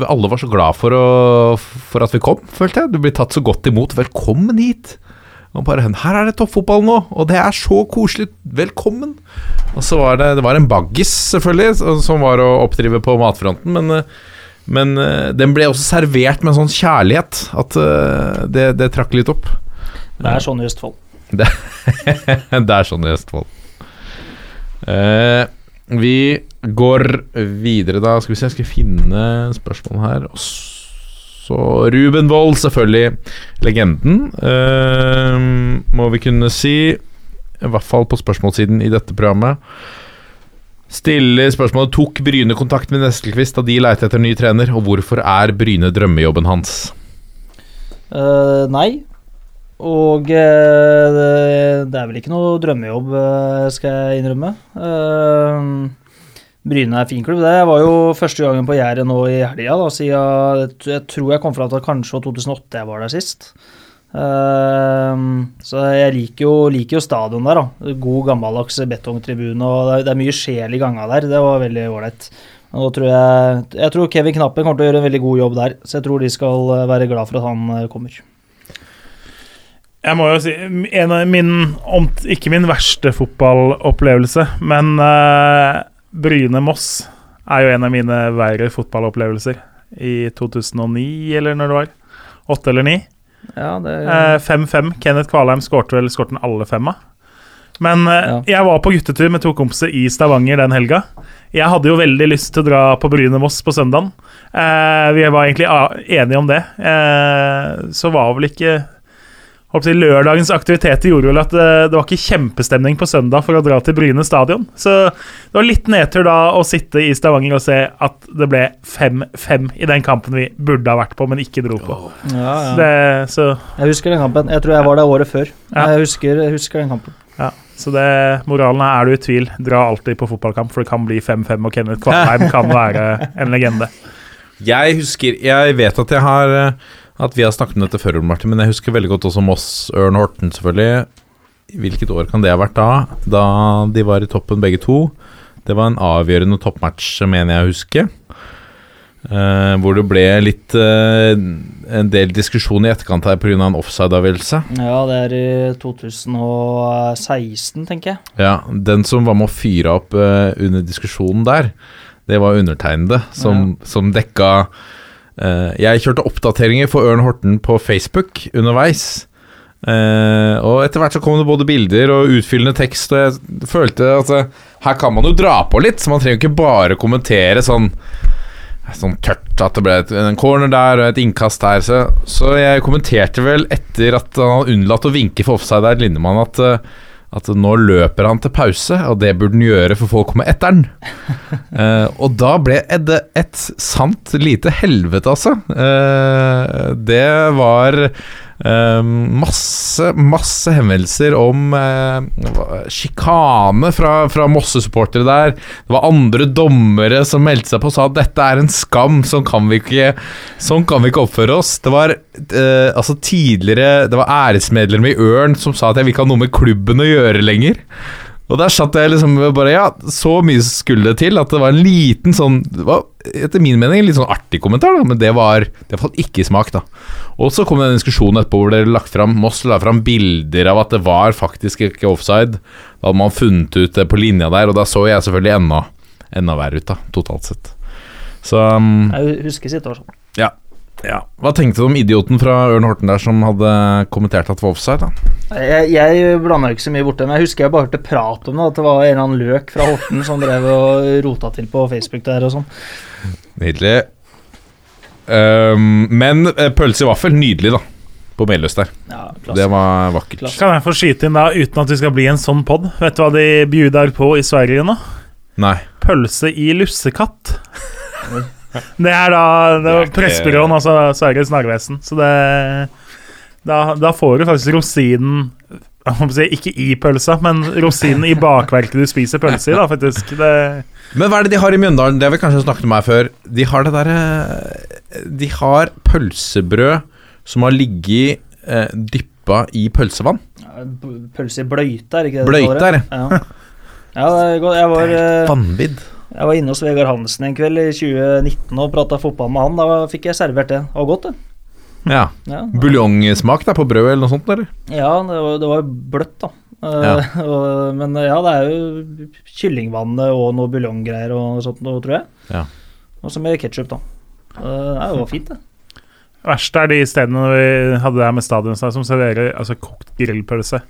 alle var så glad for, å, for at vi kom, følte jeg. Du blir tatt så godt imot. Velkommen hit! Og bare Her er det toppfotball nå, og det er så koselig. Velkommen! Og så var det Det var en baggis, selvfølgelig, som var å oppdrive på matfronten, men eh, men eh, den ble også servert med en sånn kjærlighet at eh, det, det trakk litt opp. Det er sånn i Østfold. det er sånn i Østfold. Eh, vi går videre, da. Skal vi se, jeg skal finne spørsmål her. Og så Ruben Wold, selvfølgelig. Legenden, uh, må vi kunne si. I hvert fall på spørsmålssiden i dette programmet. Stiller spørsmålet Tok Bryne kontakt med Nestelquist da de leite etter ny trener, og hvorfor er Bryne drømmejobben hans? Uh, nei. Og uh, det, er vel ikke noe drømmejobb, eh, skal jeg innrømme. Eh, Bryne er fin klubb. Det var jo første gangen på Gjæret nå i helga, siden jeg tror jeg kom fra at kanskje var 2008 jeg var der sist. Eh, så jeg liker jo, liker jo stadion der, da. God, gammeldags betongtribune, og det er, mye sjel i ganga der. Det var veldig ålreit. Jeg, jeg tror Kevin Knappen kommer til å gjøre en veldig god jobb der, så jeg tror de skal eh, være glad for at han eh, kommer. Jeg må jo si en av min, Ikke min verste fotballopplevelse, men uh, Bryne-Moss er jo en av mine verre fotballopplevelser. I 2009, eller når det var. Åtte eller ni. Ja, Eh, 5-5. Kenneth Kvalheim skårte vel skårte alle alle femma. Men eh, jeg var på guttetur med to kompiser i Stavanger den helga. Jeg hadde jo veldig lyst til å dra på Bryne-Moss på søndagen. Eh, vi var egentlig enige om det. Eh, så var vel ikke Håper jeg, Lørdagens aktiviteter gjorde vel at det, det var ikke kjempestemning på søndag for å dra til Bryne stadion. Så det var litt nedtur da å sitte i Stavanger og se at det ble 5-5 i den kampen vi burde ha vært på, men ikke dro på. Ja, ja. Det, så, Jeg husker den kampen. Jeg tror jeg var der året før. Ja. Jeg, husker, jeg husker den kampen. ja. så det, moralen er er du i tvil, dra alltid på fotballkamp, for det kan bli 5-5, og Kenneth Kvartheim kan være en legende. Jeg husker Jeg vet at jeg har eh, At vi har snakket om dette før, Martin, men jeg husker veldig godt også Moss, Ørn Horten, selvfølgelig. Hvilket år kan det ha vært da? Da de var i toppen begge to. Det var en avgjørende toppmatch, mener jeg å huske. Uh, hvor det ble litt uh, En del diskusjon i etterkant her pga. en offside-avgjørelse. Ja, det er i 2016, tenker jeg. Ja, Den som var med å fyre opp uh, under diskusjonen der, det var undertegnede, som, som dekka Jeg kjørte oppdateringer for Ørn Horten på Facebook underveis. Eh, og etter hvert så kom det både bilder og utfyllende tekst, og jeg følte at eh, her kan man jo dra på litt, så man trenger ikke bare kommentere sånn Sånn tørt at det ble en corner der og et innkast der. Så, så jeg kommenterte vel etter at han unnlatt å vinke for offside der, Lindemann, at eh, at nå løper han til pause, og det burde han gjøre, for folk kommer etter han. Eh, og da ble det et sant lite helvete, altså. Eh, det var eh, masse, masse henvendelser om uh, sjikane fra, fra Mosse-supportere der. Det var andre dommere som meldte seg på og sa at dette er en skam, sånn kan vi ikke, sånn kan vi ikke oppføre oss. Det var uh, altså tidligere Det var æresmedlemmer i Ørn som sa at jeg vil ikke ha noe med klubben å gjøre lenger. Og der satt jeg liksom bare Ja, så mye skulle det til at det var en liten sånn det var, Etter min mening en litt sånn artig kommentar, da, men det var Det falt ikke i smak, da. Og så kom den diskusjonen etterpå hvor det lagt fram Moss la fram bilder av at det var faktisk ikke offside. Da hadde man funnet ut det på linja der, og da så jeg selvfølgelig enda, enda verre ut, da, totalt sett. Så um, Jeg husker situasjonen. ja. Ja. Hva tenkte du om idioten fra Ørn Horten der som hadde kommentert at det var offside? da? Jeg, jeg blanda ikke så mye borti det, men jeg husker jeg bare hørte prat om det. At det var en eller annen løk fra Horten som drev og rota til på Facebook der og sånn. Nydelig. Um, men eh, pølse i vaffel, nydelig, da. På Meløs der. Ja, Det var vakkert. Klasse. Kan jeg få skyte inn da, uten at vi skal bli en sånn pod? Vet du hva de bjuder på i Sverige nå? Nei. Pølse i lussekatt. Det er da det er altså Sveriges Narvesen. Så det da, da får du faktisk rosinen si, Ikke i pølsa, men rosinen i bakverket du spiser pølse i, da, faktisk. Det, Men hva er det de har i Mjøndalen? Det har vi kanskje snakket om her før. De har det derre De har pølsebrød som har ligget eh, dyppa i pølsevann. Pølse i bløyte, er det ikke det Bløyte, det? Ja. ja, det er godt. Jeg var, eh, Vanvidd. Jeg var inne hos Vegard Hansen en kveld i 2019 og prata fotball med han. Da fikk jeg servert det. Det var godt, det. Ja. Ja, Buljongsmak på brødet eller noe sånt, eller? ja det, var, det var bløtt, da. Ja. men ja, det er jo kyllingvannet og noe buljonggreier og sånt, noe, tror jeg. Ja. Og så med ketsjup, da. Eh, det var fint, det. Verst er de stedene vi hadde det her med stadion som serverer altså, kokt grillpølse.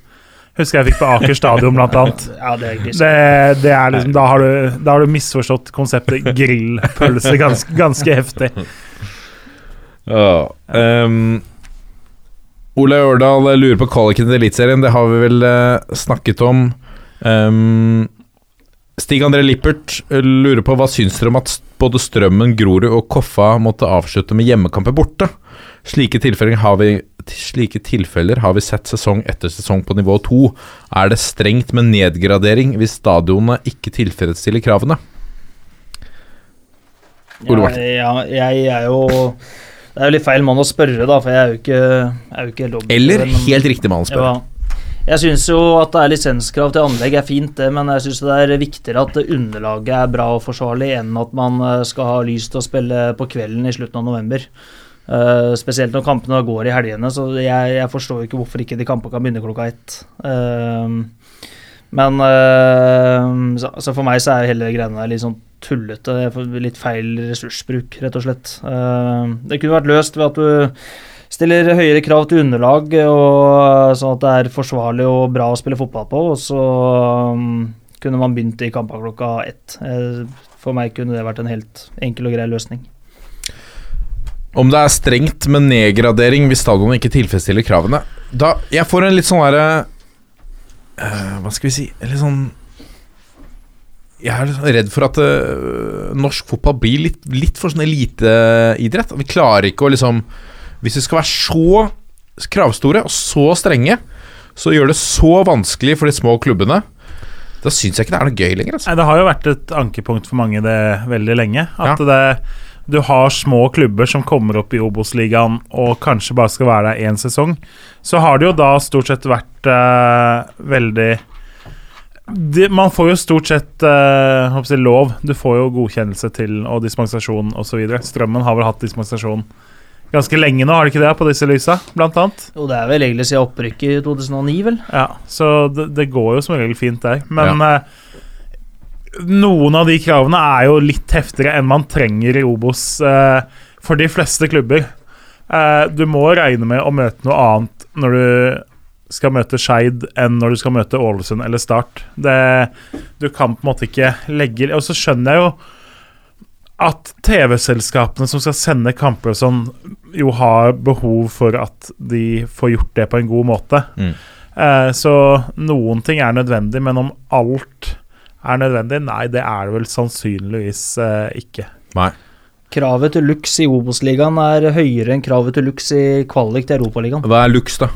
Husker jeg fikk på Aker stadion, blant annet. Ja, det er Det, det er liksom, da, har du, da har du misforstått konseptet grillpølse ganske, ganske heftig. Ja. Um, Ole Ørdal lurer på kvaliken til Eliteserien. Det har vi vel eh, snakket om. Um, Stig André Lippert eh, lurer på hva syns dere om at både Strømmen, Grorud og Koffa måtte avslutte med hjemmekamper borte? Slike tilfeller har vi Slike tilfeller har vi sett sesong etter sesong på nivå 2. Er det strengt med nedgradering hvis stadionene ikke tilfredsstiller kravene? Ja, ja, jeg er jo Det er jo litt feil mann å spørre, da, for jeg er jo ikke, jeg er jo ikke lobby. Eller men- helt riktig mann å spørre. Ja. Jeg syns jo at det er lisenskrav til anlegg er fint, det, men jeg syns det er viktigere at underlaget er bra og forsvarlig, enn at man eh, skal ha lyst til å spille på kvelden i slutten av november. Eh, spesielt når kampene går i helgene, så jeg, jeg forstår ikke hvorfor ikke de kampene kan begynne klokka ett. Uh, men uh, så, så for meg så er hele greiene litt sånn tullete. Litt feil ressursbruk, rett og slett. Det kunne vært løst ved at du stiller høyere krav til underlag, og sånn at det er forsvarlig og bra å spille fotball på. Og så um, kunne man begynt i kampene klokka ett. For meg kunne det vært en helt enkel og grei løsning. Om det er strengt med nedgradering hvis stadionet ikke tilfredsstiller kravene? da, Jeg får en litt sånn derre uh, Hva skal vi si Litt sånn Jeg er litt sånn redd for at uh, norsk fotball blir litt, litt for sånn eliteidrett. Vi klarer ikke å liksom Hvis vi skal være så kravstore og så strenge, så gjør det så vanskelig for de små klubbene. Da syns jeg ikke det er noe gøy lenger. Altså. Nei, Det har jo vært et ankepunkt for mange det veldig lenge. At Ja. det, du har små klubber som kommer opp i Obos-ligaen og kanskje bare skal være der én sesong. Så har det jo da stort sett vært uh, veldig de, Man får jo stort sett uh, jeg lov. Du får jo godkjennelse til og dispensasjon osv. Strømmen har vel hatt dispensasjon ganske lenge nå, har de ikke det, på disse lysa, blant annet? Jo, det er vel egentlig siden opprykket i 2009, vel. Ja, så det, det går jo som regel fint der. Men eh, noen av de kravene er jo litt heftigere enn man trenger i Obos eh, for de fleste klubber. Eh, du må regne med å møte noe annet når du skal møte Skeid enn når du skal møte Ålesund eller Start. Det, du kan på en måte ikke legge Og så skjønner jeg jo at TV-selskapene som skal sende kamper og sånn, jo har behov for at de får gjort det på en god måte. Mm. Eh, så noen ting er nødvendig, men om alt er nødvendig, nei, det er det vel sannsynligvis eh, ikke. Nei. Kravet til lux i Obos-ligaen er høyere enn kravet til lux i kvalik til Europaligaen. Hva er lux, da?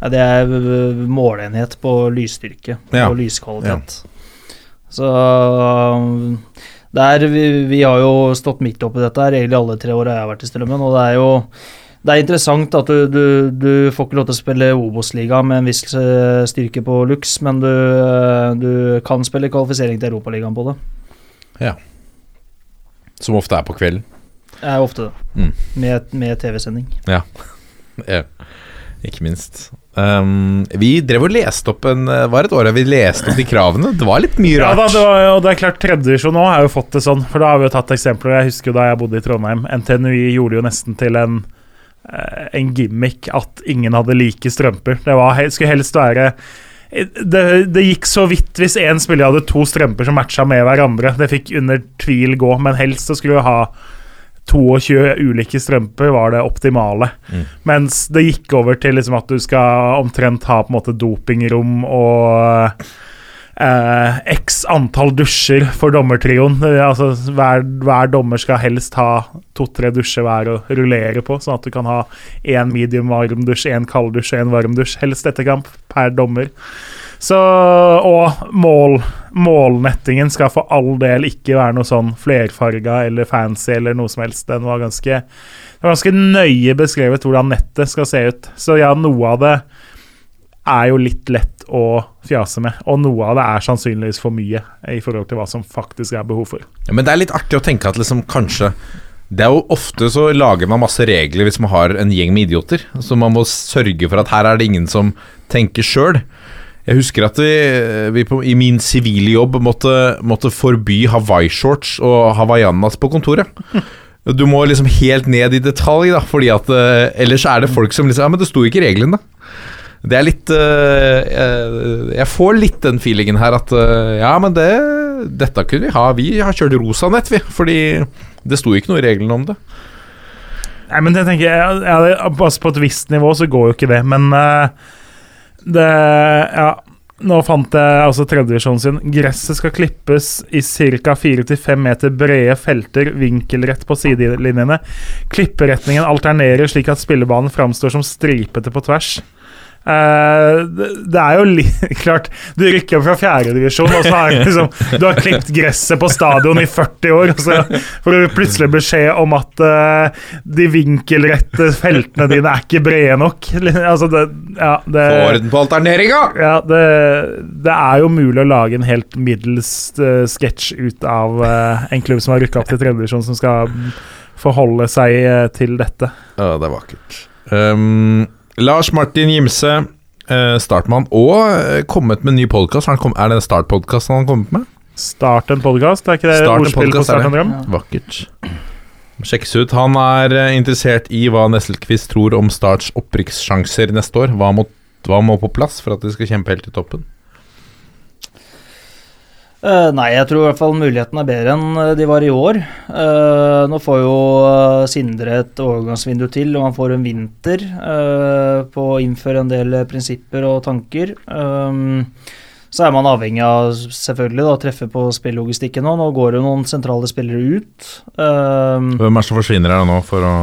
Ja, det er målenhet måleenhet på lysstyrke Ja. og lyskvalitet. Så øh, der vi, vi har jo stått midt oppi dette her egentlig alle tre åra jeg har vært i Strømmen, og det er jo det er interessant at du, du, du får ikke lov til å spille Obos-liga med en viss øh, styrke på lux, men du, øh, du kan spille kvalifisering til Europaligaen på det. Ja. Som ofte er på kvelden. Det er ofte det. Mm. Med, med TV-sending. Ja, ikke minst. Um, vi drev og leste opp en Det var et år vi leste opp de kravene. Det var litt mye Ja, da, rart. det var, og det er klart Tredjedivisjon nå har jo fått det sånn, for da har vi jo tatt eksempler. Jeg husker jo da jeg bodde i Trondheim. NTNUI gjorde jo nesten til en, eh, en gimmick at ingen hadde like strømper. Det var, skulle helst være det, det gikk så vidt hvis én spiller hadde to strømper som matcha med hverandre. Det fikk under tvil gå, men helst så skulle du ha 22 ulike strømper var det optimale. Mm. Mens det gikk over til liksom at du skal omtrent ha på en måte dopingrom og eh, x antall dusjer for dommertrioen. Altså, hver, hver dommer skal helst ha to-tre dusjer hver å rullere på, sånn at du kan ha én medium varm dusj, én kald dusj og én varm dusj, helst etter kamp, per dommer. Så, og mål, målnettingen skal for all del ikke være noe sånn flerfarga eller fancy eller noe som helst. Den var ganske, det var ganske nøye beskrevet hvordan nettet skal se ut. Så ja, noe av det er jo litt lett å fjase med, og noe av det er sannsynligvis for mye i forhold til hva som faktisk er behov for. Ja, men det er litt artig å tenke at liksom kanskje Det er jo ofte så lager man masse regler hvis man har en gjeng med idioter. Så man må sørge for at her er det ingen som tenker sjøl. Jeg husker at vi, vi på, i min sivile jobb måtte, måtte forby Hawaii-shorts og hawaiianas på kontoret. Du må liksom helt ned i detalj, da, fordi at eh, ellers er det folk som liksom Ja, men det sto ikke i reglene. Det er litt eh, jeg, jeg får litt den feelingen her at eh, Ja, men det Dette kunne vi ha. Vi har kjørt rosa nett, vi. Fordi det sto ikke noe i reglene om det. Nei, men jeg tenker jeg, jeg, altså På et visst nivå så går jo ikke det, men eh, det Ja. Nå fant jeg altså tredjevisjonen sin. Gresset skal klippes i ca. 4-5 meter brede felter vinkelrett på sidelinjene. Klipperetningen alternerer slik at spillebanen framstår som stripete på tvers. Eh, det, det er jo litt klart Du rykker opp fra fjerdedivisjon, og så har liksom, du har klippet gresset på stadion i 40 år, og så får du plutselig beskjed om at eh, de vinkelrette feltene dine er ikke brede nok. Altså det, ja, det, Få orden på alterneringa! ja, det, det er jo mulig å lage en helt middels uh, sketsj ut av eh, en klubb som har rykka opp til tredjedivisjon, som skal forholde seg eh, til dette. Ja, det er vakkert. Um, Lars Martin Gimse, uh, startmann, og uh, kommet med en ny podkast. Er det en Start-podkast han har kommet med? Start en podkast, er ikke det Start ordspill på podcast, Start en drøm? Ja. Vakkert. Sjekkes ut. Han er eh, interessert i hva Nesselquist tror om Starts opprykkssjanser neste år. Hva må, hva må på plass for at de skal kjempe helt i toppen? Eh, nei, jeg tror i hvert fall mulighetene er bedre enn eh, de var i år. Eh, nå får jo Sindre et overgangsvindu til, og han får en vinter på å innføre en del prinsipper og tanker. Så er man avhengig av selvfølgelig da, å treffe på spillogistikken nå. Nå går jo noen sentrale spillere ut. Um, Hvem er det som forsvinner her nå for å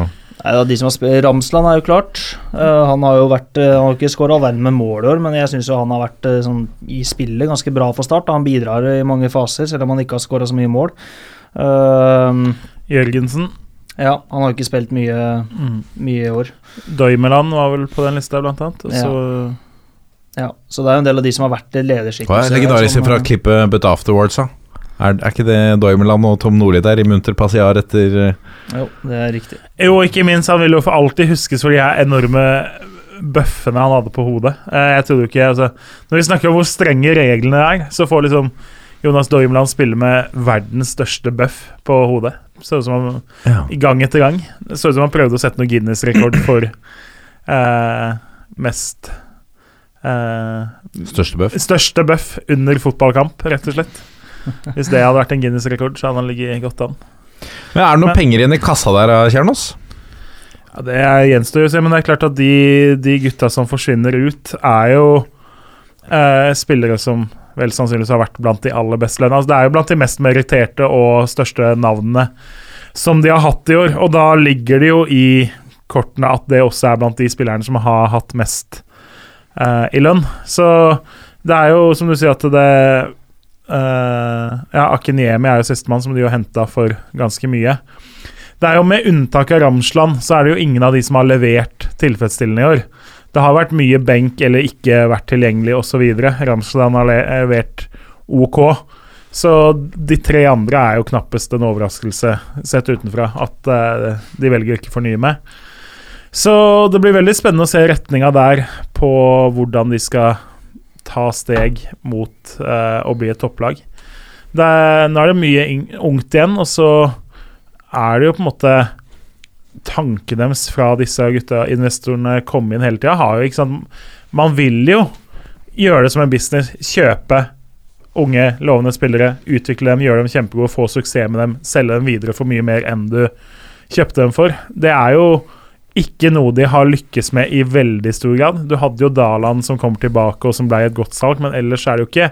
Nei, de som har spilt, Ramsland er jo klart. Uh, han har jo vært eh, Han har ikke skåra all verden med mål i år, men jeg syns han har vært eh, sånn, i spillet ganske bra for start. Han bidrar i mange faser, selv om han ikke har skåra så mye mål. Uh, Jørgensen. ja, han har ikke spilt mye, Mm. mye i år. Doimeland var vel på den lista, blant annet. Og så Ja, så det er jo en del av de som har vært er lederskikkelser. legendarisk fra klippet But Afterwards, da? Er, er ikke det Doimeland og Tom Nordli der i munter passiar etter eh, Jo, det er riktig. Jo, ikke minst. Han vil jo for alltid huskes for de her enorme bøffene han hadde på hodet. Eh, Jeg trodde jo ikke altså, Når vi snakker om hvor strenge reglene er, så får liksom Jonas Doimeland spille med verdens største bøff på hodet. Så ut som han ja. gang etter gang. Det så ut som han prøvde å sette noe Guinness-rekord for eh, mest eh, Største bøff? Største bøff under fotballkamp, rett og slett. Hvis det hadde vært en Guinness-rekord, så hadde han ligget godt an. Men Er det noen Men- penger igjen i kassa der, eh, Kjernos? Ja, Det gjenstår å se, men det er klart at de, de gutta som forsvinner ut, er jo eh, spillere som vel sannsynligvis har vært blant de aller beste lønna. Altså, det er jo blant de mest meritterte og største navnene som de har hatt i år. Og da ligger det jo i kortene at det også er blant de spillerne som har hatt mest eh, i lønn. Så det er jo som du sier at det eh, Ja, Akiniemi er jo sistemann som de har henta for ganske mye. Det er jo Med unntak av Ramsland, så er det jo ingen av de som har levert tilfredsstillende i år. Det har vært mye benk eller ikke vært tilgjengelig osv. Ramsland har levert OK. Så de tre andre er jo knappest en overraskelse sett utenfra at uh, de velger å ikke fornye med. Så det blir veldig spennende å se retninga der på hvordan de skal ta steg mot eh, å bli et topplag. Er, nå er det mye ungt igjen, og så er det jo på en måte Tanken deres fra disse gutta, investorene, kom inn hele tida, Man vil jo gjøre det som en business. Kjøpe unge, lovende spillere, utvikle dem, gjøre dem kjempegode, få suksess med dem, selge dem videre for mye mer enn du kjøpte dem for. Det er jo ikke noe de har lykkes med i veldig stor grad. Du hadde jo Daland som kommer tilbake og som ble et godt salg, men ellers er det jo ikke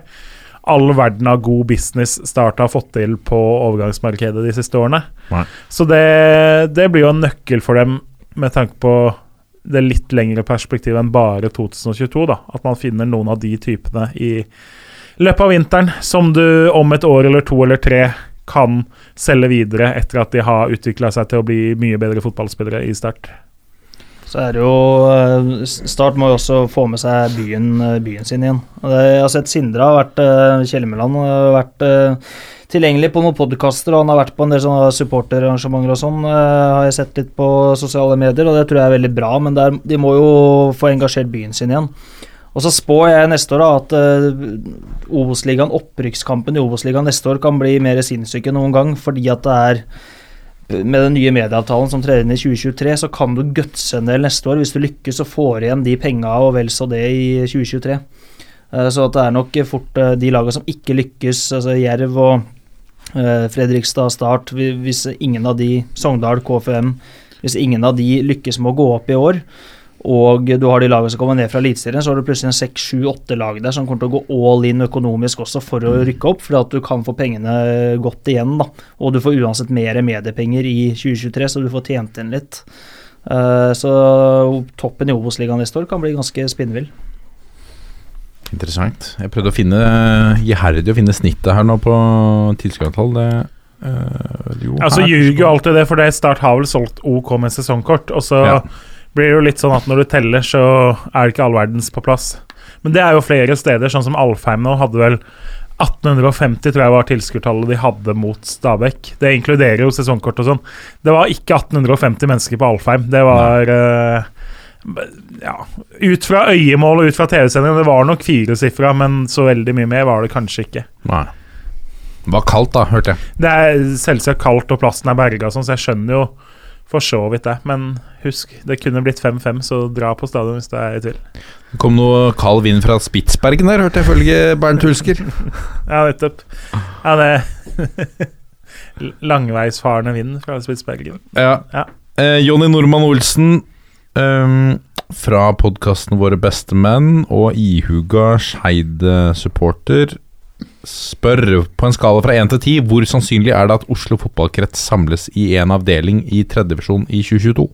all verden av god business Start har fått til på overgangsmarkedet de siste årene. Nei. Så det, det blir jo en nøkkel for dem med tanke på det litt lengre perspektivet enn bare 2022. da, At man finner noen av de typene i løpet av vinteren som du om et år eller to eller tre kan selge videre etter at de har utvikla seg til å bli mye bedre fotballspillere i Start. Så er det jo eh, Start må jo også få med seg byen, eh, byen sin igjen. Jeg har sett Sindre har vært Kjellemeland Kjelmeland har vært eh, tilgjengelig på noen podkaster, og han har vært på en del sånne supporterarrangementer og sånn, eh, har jeg sett litt på sosiale medier, og det tror jeg er veldig bra, men der, de må jo få engasjert byen sin igjen. Og så spår jeg neste år da at uh, opprykkskampen i Obos-ligaen neste år kan bli mer sinnssyk enn noen gang, fordi at det er med den nye medieavtalen som trer inn i 2023, så kan du gutse en del neste år hvis du lykkes og får igjen de penga og vel så det i 2023. Eh, Så det er nok fort eh, de lagene som ikke lykkes, altså Jerv og eh, Fredrikstad Start, hvis ingen av de, Sogndal, KFM, hvis ingen av de lykkes med å gå opp i år, og du har de lagene som kommer ned fra Eliteserien, så har du plutselig en seks, sju, åtte lag der som kommer til å gå all in økonomisk også for å rykke opp, fordi at du kan få pengene godt igjen, da. Og du får uansett mer mediepenger i 2023, så du får tjent inn litt. Eh, så toppen i Obos-ligaen neste år kan bli ganske spinnvill. Interessant. Jeg prøvde å finne iherdig å finne snittet her nå på tilskuertall. Det øh, Jo, Altså ljuger jo alltid det, for det Start har vel solgt OK med sesongkort. Og så Ja. Blir jo litt sånn at når du teller, så er det ikke all verdens på plass. Men det er jo flere steder, sånn som Alfheim nå hadde vel 1850 tror jeg var tilskuertallet de hadde mot Stabæk. Det inkluderer jo sesongkort og sånn. Det var ikke 1850 mennesker på Alfheim. Det var eh, Ja, ut fra øyemål og ut fra TV-sendingen, det var nok firesifra, men så veldig mye mer var det kanskje ikke. Nei. Det var kaldt, da, hørte jeg. Det er selvsagt kaldt, og plassen er berga, sånn, så jeg skjønner jo for så vidt det. Men husk, det kunne blitt 5-5, så dra på stadion hvis du er i tvil. Det kom noe kald vind fra Spitsbergen der, hørte jeg følge Bernt Hulsker. Ja, nettopp. Ja, det Langveisfarende vind fra Spitsbergen. Ja. Ja. Eh, Jonny Normann Olsen um, fra podkasten Våre beste menn og ihuga Skeid-supporter spør på en skala fra 1 til 10 hvor sannsynlig er det at Oslo fotballkrets samles i en avdeling i tredjedivisjon i 2022?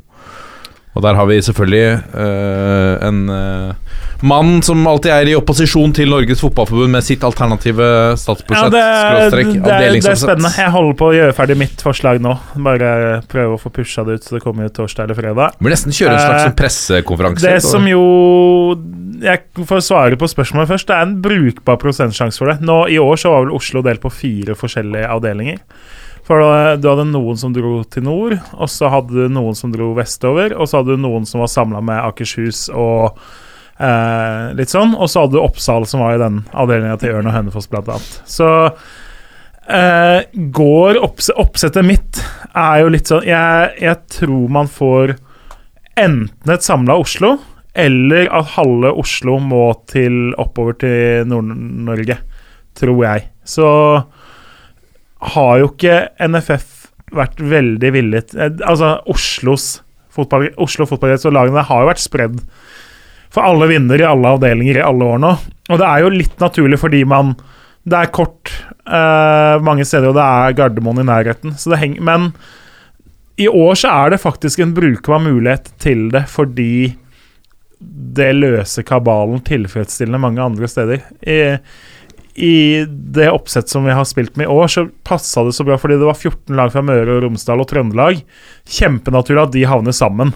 Og der har vi selvfølgelig eh, en eh, mann som alltid er i opposisjon til Norges Fotballforbund med sitt alternative Ja, statsbudsjett. det, er, det, er, det er spennende. Jeg holder på å gjøre ferdig mitt forslag nå. Bare prøve å få pusha det ut så det kommer ut torsdag eller fredag. Bør nesten kjøre en slags sånn pressekonferanse. Det som jo Jeg får svare på spørsmålet først. Det er en brukbar prosentsjanse for det. Nå I år så var vel Oslo delt på fire forskjellige avdelinger. For du hadde noen som dro til nord, og så hadde du noen som dro vestover, og så hadde du noen som var samla med Akershus og eh, litt sånn, og så hadde du Oppsal, som var i den avdelinga til Ørn og Hønefoss, blant annet. Så eh, går opps oppsettet mitt er jo litt sånn jeg, jeg tror man får enten et samla Oslo, eller at halve Oslo må til oppover til Nord-Norge, tror jeg. Så har jo ikke NFF vært veldig villig eh, Altså, Oslos fotball, Oslo fotballkrets og lagene har jo vært spredd for alle vinner i alle avdelinger i alle år nå. Og det er jo litt naturlig fordi man Det er kort uh, mange steder, og det er Gardermoen i nærheten. Så det henger, men i år så er det faktisk en brukbar mulighet til det, fordi det løser kabalen tilfredsstillende mange andre steder. I, I det oppsett som vi har spilt med i år, så passa det så bra fordi det var 14 lag fra Møre og Romsdal og Trøndelag. Kjempenaturlig at de havner sammen.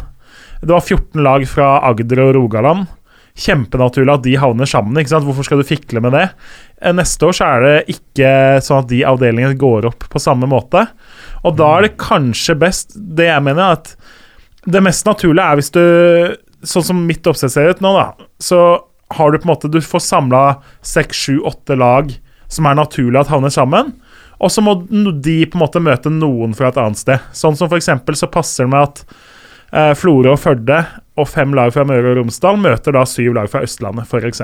Det var 14 lag fra Agder og Rogaland. Kjempenaturlig at de havner sammen. ikke sant? Hvorfor skal du fikle med det? Eh, Neste år så er det ikke sånn at de avdelingene går opp på samme måte. Og da er det kanskje best Det jeg mener, er at det mest naturlige er hvis du Sånn som mitt oppsett ser ut nå, da, så har du på en måte Du får samla seks, sju, åtte lag som er naturlig at havner sammen. Og så må de på en måte møte noen fra et annet sted. Sånn som for eksempel så passer det med at eh, Florø og Førde og fem lag fra Møre og Romsdal møter da syv lag fra Østlandet, f.eks.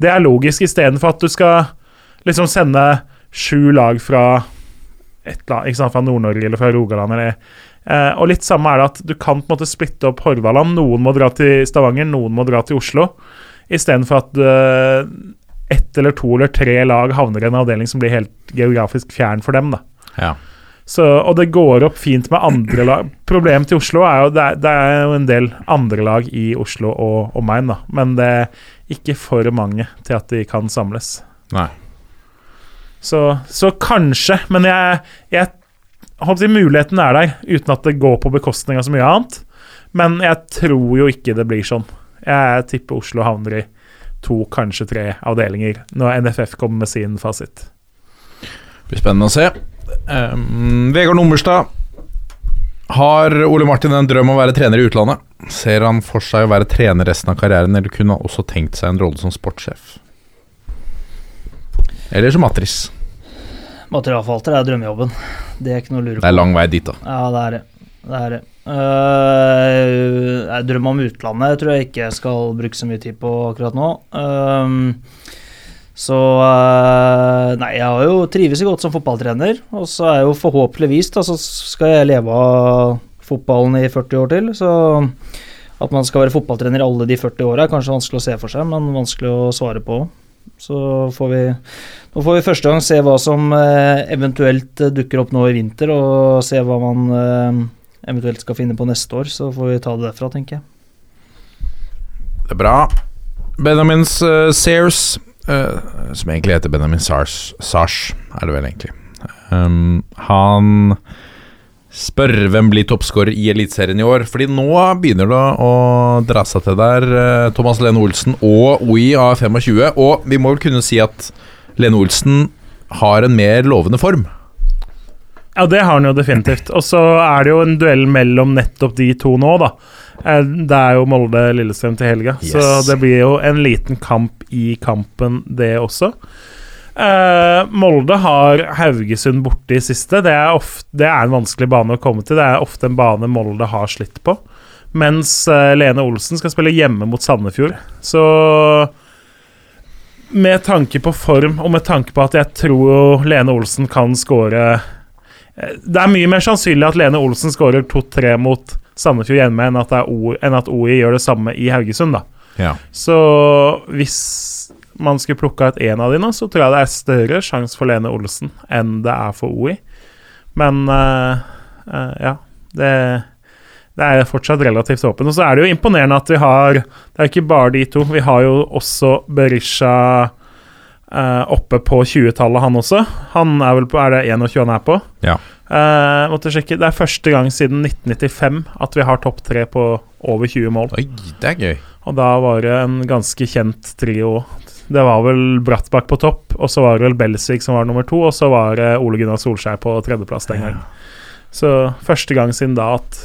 Det er logisk, istedenfor at du skal liksom sende sju lag fra et lag, ikke sant, fra Nord-Norge eller fra Rogaland. Eller, eh, og litt samme er det at du kan på en måte splitte opp Hordaland. Noen må dra til Stavanger, noen må dra til Oslo. Istedenfor at uh, ett eller to eller tre lag havner i en avdeling som blir helt geografisk fjern for dem. Ja. Så, og det går opp fint med andre lag. Problemet til Oslo er jo det er, det er jo en del andre lag i Oslo og omegn, da. Men det er ikke for mange til at de kan samles. Nei. Så, så kanskje, men jeg, jeg håper muligheten er der, uten at det går på bekostning av så mye annet. Men jeg tror jo ikke det blir sånn. Jeg tipper Oslo havner i to, kanskje tre avdelinger når NFF kommer med sin fasit. Det blir spennende å se. Um, Vegard Nummerstad. Har Ole Martin en drøm om å være trener i utlandet? Ser han for seg å være trener resten av karrieren, eller kunne han også tenkt seg en rolle som sportssjef? Eller som matris. Materialforvalter er drømmejobben. Det er ikke noe å lure på. Det er lang vei dit, da. Ja, det er det. Det er det. Uh, drømmer om utlandet tror jeg ikke jeg skal bruke så mye tid på akkurat nå. Uh, så uh, Nei, jeg har jo trives godt som fotballtrener. Og så er jeg jo forhåpentligvis da, så skal jeg leve av fotballen i 40 år til. Så at man skal være fotballtrener i alle de 40 åra er kanskje vanskelig å se for seg, men vanskelig å svare på. Så får vi Nå får vi første gang se hva som eh, eventuelt dukker opp nå i vinter, og se hva man eventuelt skal finne på neste år. Så får vi ta det derfra, tenker jeg. Det er bra. Benjamin uh, Sears, uh, som egentlig heter Benjamin Sars, Sars, er det vel egentlig. Um, han spør hvem blir toppskårer i Eliteserien i år. Fordi nå begynner det å dra seg til der. eh, Thomas Lene Olsen og OI av 25. Og vi må vel kunne si at Lene Olsen har en mer lovende form. Ja, det har han jo definitivt. Og så er det jo en duell mellom nettopp de to nå, da. Eh, Det er jo Molde-Lillestrøm til helga, så det blir jo en liten kamp i kampen, det også. Uh, Molde har Haugesund borte i siste. Det er, ofte, det er en vanskelig bane å komme til. Det er ofte en bane Molde har slitt på. Mens uh, Lene Olsen skal spille hjemme mot Sandefjord. Så med tanke på form, og med tanke på at jeg tror Lene Olsen kan skåre eh, Det er mye mer sannsynlig at Lene Olsen skårer 2-3 mot Sandefjord hjemme enn at, O- enn at OI gjør det samme i Haugesund, da. Ja. Så hvis man skulle plukka ut én av de nå, så tror jeg det er større sjanse for Lene Olsen enn det er for OI. Men uh, uh, ja, det, det er fortsatt relativt åpent. Og så er det jo imponerende at vi har Det er ikke bare de to. Vi har jo også Berisha eh, oppe på 20-tallet, han også. Han er vel på Er det 21 han er på? Ja. Uh, måtte sjekke. Det er første gang siden 1995 at vi har topp tre på over 20 mål. Oi, det er gøy. Og da var det en ganske kjent trio. Det var vel Brattbakk på topp, og så var det vel Belsvik som var nummer to, og så var det Ole Gunnar Solskjær på tredjeplass den gang. Så første gang siden da at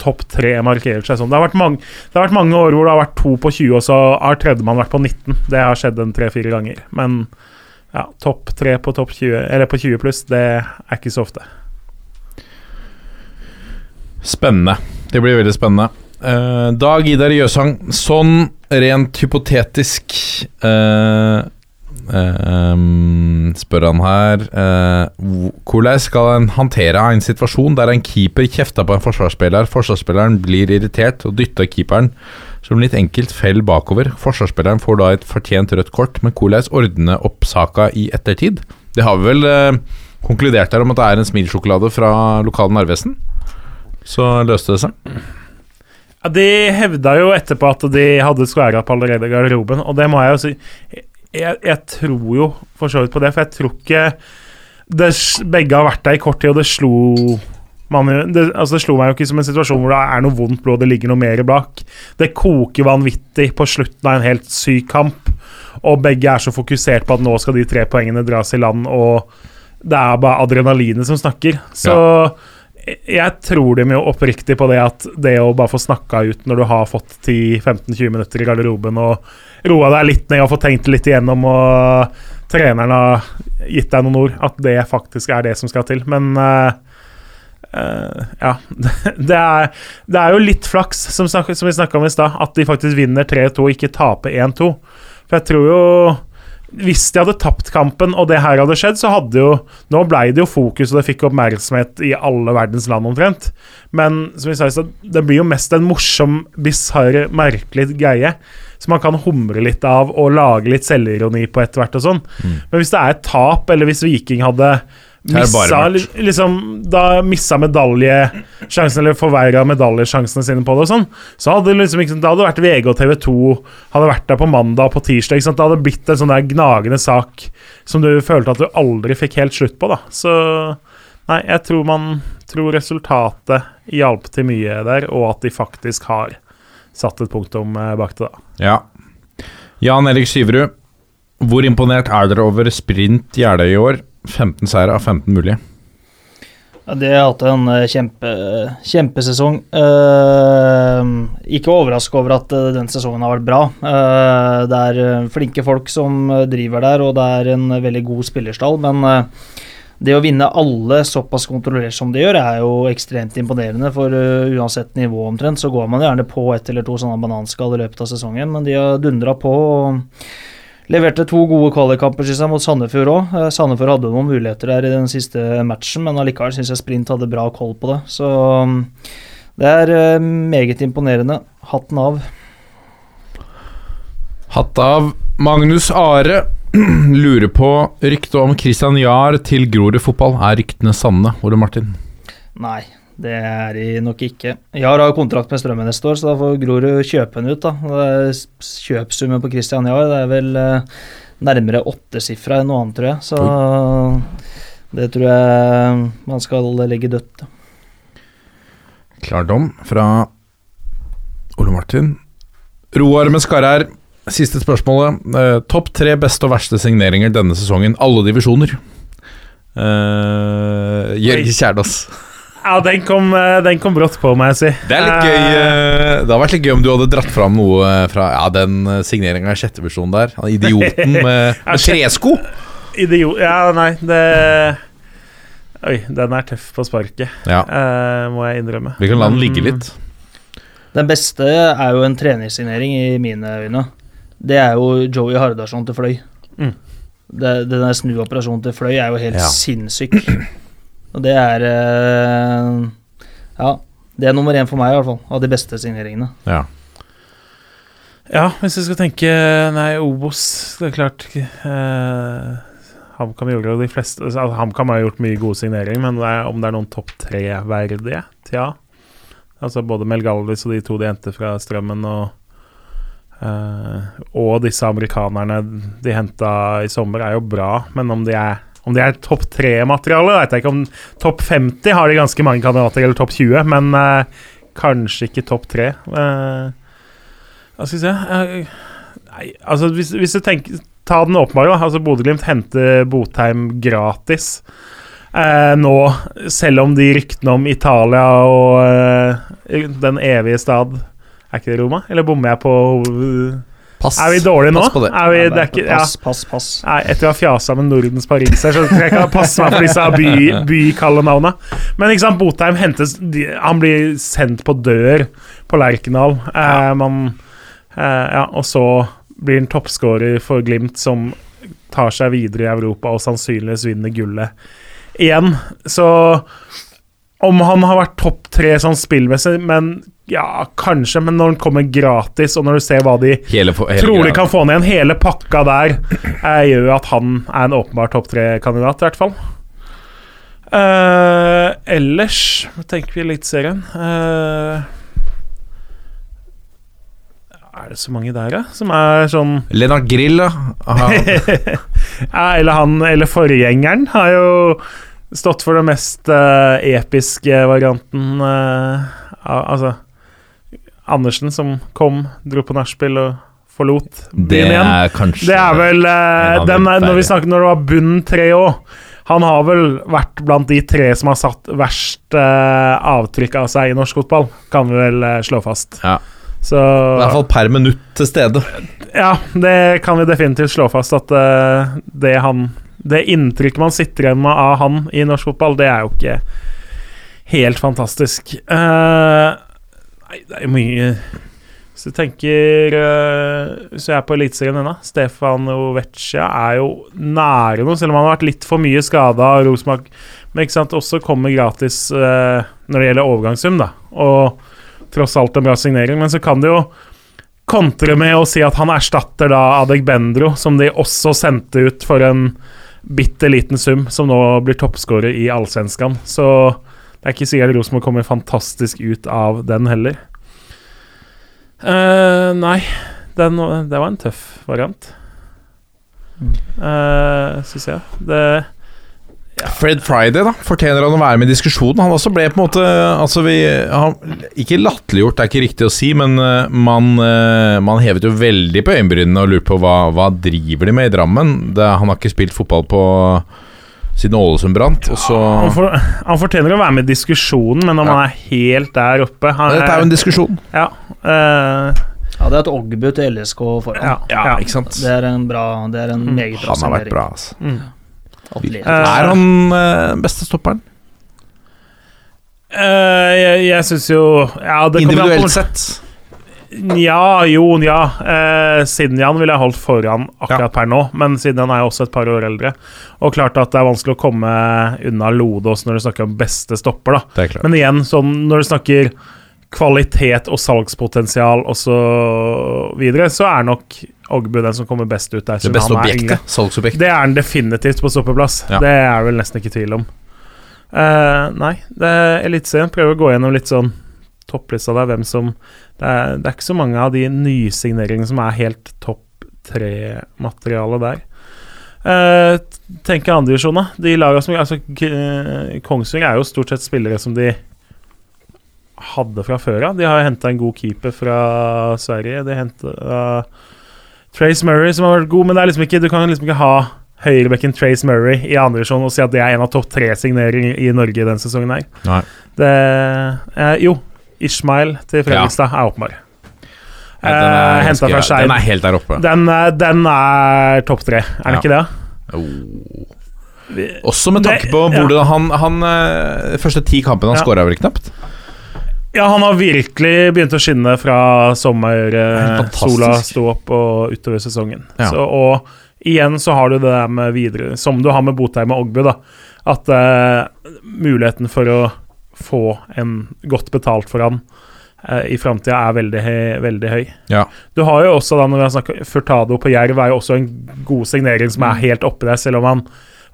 topp tre markerer seg sånn. Det har, vært mange, det har vært mange år hvor det har vært to på 20, og så har tredjemann vært på 19. Det har skjedd en tre-fire ganger. Men ja, topp tre på topp 20, eller på 20 pluss, det er ikke så ofte. Spennende. Det blir veldig spennende. Uh, Dag Idar Jøsang, sånn rent hypotetisk eh, eh, Spør han her uh, Hvordan skal en håndtere en situasjon der en keeper kjefter på en forsvarsspiller, forsvarsspilleren blir irritert og dytter keeperen som litt enkelt fell bakover. Forsvarsspilleren får da et fortjent rødt kort, men hvordan ordne opp saka i ettertid? Det har vi vel uh, konkludert her om at det er en smilsjokolade fra lokale Narvesen. Så løste det seg. Ja, De hevda jo etterpå at de hadde skværa opp allerede i garderoben, og det må jeg jo si Jeg, jeg tror jo for så vidt på det, for jeg tror ikke det, Begge har vært der i kort tid, og det slo man det, altså det slo meg jo ikke som en situasjon hvor det er noe vondt blod, det ligger noe mer bak. Det koker vanvittig på slutten av en helt syk kamp, og begge er så fokusert på at nå skal de tre poengene dras i land, og det er bare adrenalinet som snakker. Så jeg tror dem jo oppriktig på det at det å bare få snakka ut når du har fått 10-15-20 minutter i garderoben og roa deg litt ned og få tenkt litt igjennom, og treneren har gitt deg noen ord, at det faktisk er det som skal til. Men uh, uh, ja. Det er, det er jo litt flaks, som, snak, som vi snakka om i stad, at de faktisk vinner 3-2 og ikke taper 1-2. For jeg tror jo hvis de hadde tapt kampen og det her hadde skjedd, så hadde jo Nå ble det jo fokus, og det fikk oppmerksomhet i alle verdens land omtrent. Men som vi sa, det blir jo mest en morsom, bisarr, merkelig greie. Som man kan humre litt av og lage litt selvironi på etter hvert og sånn. Men hvis det er et tap, eller hvis Viking hadde Mm. det missa, liksom, da missa medaljesjansen, eller forverra medaljesjansene sine på det, og sånn, så hadde det liksom det hadde vært VG og TV 2 hadde vært der på mandag og på tirsdag. Ikke sant? Det hadde blitt en sånn der gnagende sak som du følte at du aldri fikk helt slutt på. da Så nei, jeg tror man tror resultatet hjalp til mye der, og at de faktisk har satt et punktum eh, bak det. da Ja. Jan Erik Syverud, hvor imponert er dere over Sprint Jeløy i år? 15 seire av 15 mulige. Ja, De har hatt en eh, kjempe, kjempesesong. Uh, ikke overraska over at den sesongen har vært bra. Uh, det er flinke folk som driver der, og det er en veldig god spillerstall. Men eh, det å vinne alle såpass kontrollert som de gjør, er jo ekstremt imponerende. For uh, uansett nivå omtrent, så går man gjerne på ett eller to sånne bananskall i løpet av sesongen, men de har dundra på. og Leverte to gode kvalikkamper synes jeg, mot Sandefjord òg. Sandefjord hadde noen muligheter der i den siste matchen, men allikevel syns jeg Sprint hadde bra koll på det. Så um, det er uh, meget imponerende. Hatten av. Hatt av Magnus Are. Lurer på ryktet om Christian Jahr til Grorud fotball. Er ryktene sanne, Ole Martin? Nei, det er de nok ikke. Jahr har kontrakt med Strømmen neste år, så da får Grorud kjøpe den ut. da. Kjøpsummen på Christian Jahr det er vel eh, nærmere åttesifra enn noe annet, tror jeg. Så det tror jeg man skal legge dødt. Klar dom fra Ole Martin. Roar med Skarrær, siste spørsmålet. Eh, Topp tre beste og verste signeringer denne sesongen, alle divisjoner. Uh, Jørgen Kjerdås. Ja, den kom, eh, den kom brått på, må jeg si. Det er litt gøy eh, Det hadde vært litt gøy om du hadde dratt fram noe eh, fra Ja, den signeringa i sjette divisjon der. Han Idioten med, med tresko. Idiot Ja, nei, det Oi, den er tøff på sparket, Ja. eh, må jeg innrømme. Vi kan la den ligge litt. Den beste er jo en trenersignering, i mine øyne. Det er jo Joey Hardarson til Fløy. Mm. Det, den der snuoperasjonen til Fløy er jo helt Ja. sinnssyk. Og det er eh, Ja, det er nummer én for meg, i hvert fall. Av de beste signeringene. Ja. Ja, hvis vi skal tenke Nei, Obos, det er klart eh, HamKam gjorde jo de fleste altså, HamKam har gjort mye gode signeringer, men det er, om det er noen topp tre-verdige? Tja. Altså både Mel Galvis og de to de endte fra Strømmen, og eh, Og disse amerikanerne de henta i sommer, er jo bra, men om de er om de er topp tre-materiale, vet jeg ikke. Om topp 50 har de ganske mange kandidater, eller topp 20, men uh, kanskje ikke topp tre. Uh, hva skal vi se Nei, altså hvis, hvis du tenker Ta den åpenbare, da. Altså Bodø-Glimt henter Botheim gratis. Eh, nå, selv om de ryktene om Italia og eh, den evige stad Er ikke det Roma? Eller bommer jeg på Pass. Er vi dårlige nå? Pass på det. Er vi, det er ikke, ja. pass, pass, pass. Nei, etter å ha fjasa med Nordens Paris her, så tror jeg ikke passe meg for disse by, bykallenavna. Men ikke sant, Botheim hentes Han blir sendt på dør på Lerkendal. Eh, man, eh, ja, og så blir han toppskårer for Glimt, som tar seg videre i Europa og sannsynligvis vinner gullet igjen. Så om han har vært topp tre sånn spillmessig, men ja, kanskje. Men når den kommer gratis, og når du ser hva de Hele, hele trolig kan få ned igjen. Hele pakka der eh, gjør at han er en åpenbar topp tre-kandidat, i hvert fall. Eh, ellers tenker vi Eliteserien uh, Er det så mange der, da? Som er sånn Lennart Grill, da. Ja, Eller han Eller forgjengeren har jo stått for den mest eh, episke varianten eh, Altså Andersen som kom, dro på nachspiel og forlot byen igjen. kanskje Det er vel eh, den Når vi snakker når det var bunn tre òg Han har vel vært blant de tre som har satt verst eh, avtrykk av seg i norsk fotball, kan vi vel eh, slå fast. Ja. Så I hvert fall per minutt til stede. ja, det kan vi definitivt slå fast at uh, det han Det inntrykket man sitter igjen med av han i norsk fotball, det er jo ikke helt fantastisk. Eh, nei, det er mye Hvis du tenker uh, Hvis jeg er på Eliteserien ennå Stefano Vecchia er jo nære noe, selv om han har vært litt for mye skada. Rosenborg Men ikke sant, også kommer gratis eh, når det gjelder overgangssum, da. Og tross alt en bra signering. Men så kan det jo kontre med å si at han erstatter da Adegbendro, som de også sendte ut for en bitte liten sum, som nå blir toppskårer i Allsvenskan. Så det er ikke sikkert Rosenborg kommer fantastisk ut av den heller. Uh, nei, den, det var en tøff variant. Mm. Uh, Syns jeg. Det Fred Friday da fortjener han å være med i diskusjonen. Han også ble på en måte altså vi, han, Ikke latterliggjort, det er ikke riktig å si, men eh, man, eh, man hevet jo veldig på øyenbrynene og lurte på hva, hva driver de med i Drammen. Det, han har ikke spilt fotball på siden Ålesund brant. Og så han, for, han fortjener å være med i diskusjonen, men om Ja. han er helt der oppe han, Dette er jo en diskusjon. Ja. uh, Ja, det er et Ogbu til LSK foran. ja, Ja, ja. ikke sant? Det er en bra Det er en Mm. meget bra Han har vært bra, altså. Mm. Atlet. Eh, Er han uh, beste stopperen? Uh, jeg jeg syns jo ja, Individuelt sett. Ja, jo, ja. Eh, Sinjan ville jeg holdt foran akkurat Ja. per nå, men Sinjan er jo også et par år eldre. Og klart at det er vanskelig å komme unna Lodås når du snakker om beste stopper, da. Men igjen, sånn når du snakker kvalitet og salgspotensial osv., så, videre, så er nok Ogbu den som kommer best ut der. Det beste objektet. Salgsobjekt. Det er han definitivt på stoppeplass. Ja. Det er vel nesten ikke tvil om. Eh, nei, det er Eliteserien prøver å gå gjennom litt sånn topplista der, hvem som det er, det er ikke så mange av de nysigneringene som er helt topp tre-materiale der. Uh, tenker andredivisjon, da. De laga som altså, Kongsvinger er jo stort sett spillere som de hadde fra før av. De har henta en god keeper fra Sverige. De henta Trace Murray, som har vært god, men det er liksom ikke, du kan liksom ikke ha høyrebekken Trace Murray i andre divisjon og si at det er en av topp tre-signeringer i Norge i denne sesongen her. Nei. Det eh, Jo, Ishmael til Fredrikstad er åpenbar. Ja, den, er Eh, ganske- fra Skeid. den er helt der oppe. Den, eh, den er topp tre, er den Ja. ikke det? Også med tanke på på ja. han, han eh, Første ti kampene han Ja. skåra vel knapt? Ja, han har virkelig begynt å skinne fra sommersola Sola sto opp og utover sesongen. Ja. Så, og igjen så har du det der med videre, som du har med Botheim og Ogbu, da. At uh, muligheten for å få en godt betalt for han eh, i framtida er veldig, veldig høy. Ja. Du har jo også da, når vi har snakket, Furtado på Jerv er jo også en god signering som er helt oppi der, selv om han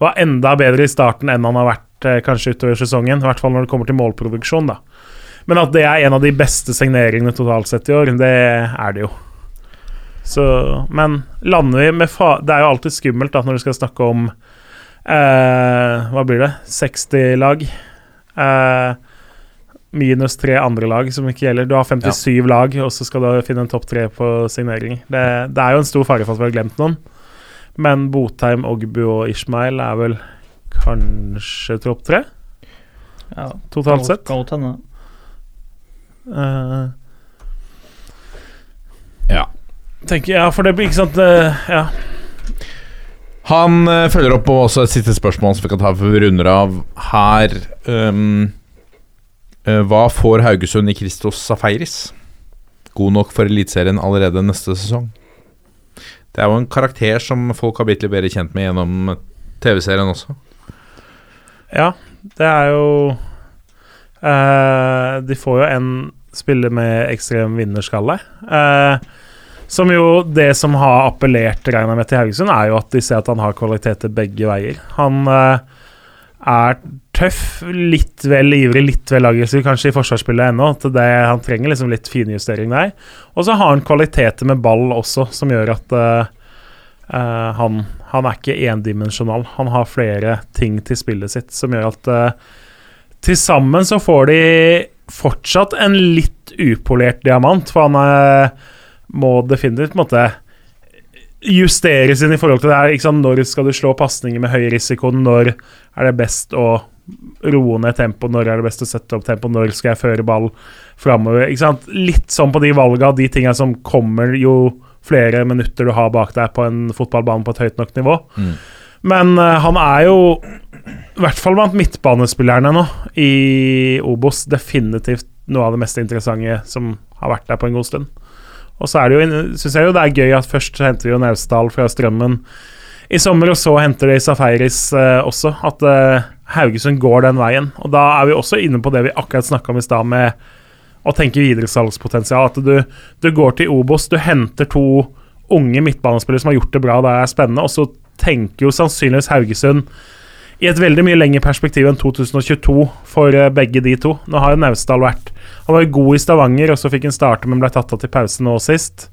var enda bedre i starten enn han har vært eh, kanskje utover sesongen. I hvert fall når det kommer til målproduksjon, da. Men at det er en av de beste signeringene totalt sett i år, det er det jo. Så, men lander vi med fa Det er jo alltid skummelt da når du skal snakke om eh, Hva blir det? 60 lag. Eh, minus tre andre lag som ikke gjelder. Du har 57 lag, og så skal du finne en topp tre på signering. Det, det er jo en stor fare for at vi har glemt noen. Men Botheim, Ogbu og Ishmael er vel kanskje topp tre, Ja, totalt sett. Kan godt hende. Eh, Ja. tenker, ja, for det blir ikke sant uh, Ja. Han eh, følger opp på også et siste spørsmål som vi kan ta før vi runder av her. Um, hva får Haugesund i Christos Safaris? God nok for Eliteserien allerede neste sesong? Det er jo en karakter som folk har blitt litt bedre kjent med gjennom TV-serien også. Ja, det er jo uh, De får jo en spiller med ekstrem vinnerskalle. Eh, som jo Det som har appellert regner med til Haugesund, er jo at de ser at han har kvaliteter begge veier. Han eh, er tøff, litt vel ivrig, litt vel aggressiv kanskje i forsvarsspillet ennå. at det, Han trenger liksom litt finjustering der. Og så har han kvaliteter med ball også, som gjør at eh, eh, han, han er ikke endimensjonal. Han har flere ting til spillet sitt som gjør at uh, til sammen så får de fortsatt en litt upolert diamant, for han eh, må definitivt på en måte justeres inn i forhold til det her. Liksom. Når skal du slå pasninger med høy risiko? Når er det best å roe ned tempo? Når er det best å sette opp tempo? Når skal jeg føre ball framover? Litt sånn på de valga, de tinga som kommer jo flere minutter du har bak deg på en fotballbane på et høyt nok nivå. Mm. Men uh, han er jo i hvert fall blant midtbanespillerne nå i Obos definitivt noe av det mest interessante som har vært der på en god stund. Og så er det jo, synes jeg jo det er gøy at først henter jo Naustdal fra Strømmen i sommer, og så henter de Safaris eh, også. At eh, Haugesund går den veien. Og da er vi også inne på det vi akkurat snakka om i stad, med å tenke videresalgspotensial. At du, du går til Obos, du henter to unge midtbanespillere som har gjort det bra, det er spennende, og så tenker jo sannsynligvis Haugesund i et veldig mye lengre perspektiv enn 2022 for eh, begge de to. Nå har jo Naustdal vært Han var jo god i Stavanger, og så fikk han starte, men ble tatt av til pause nå sist.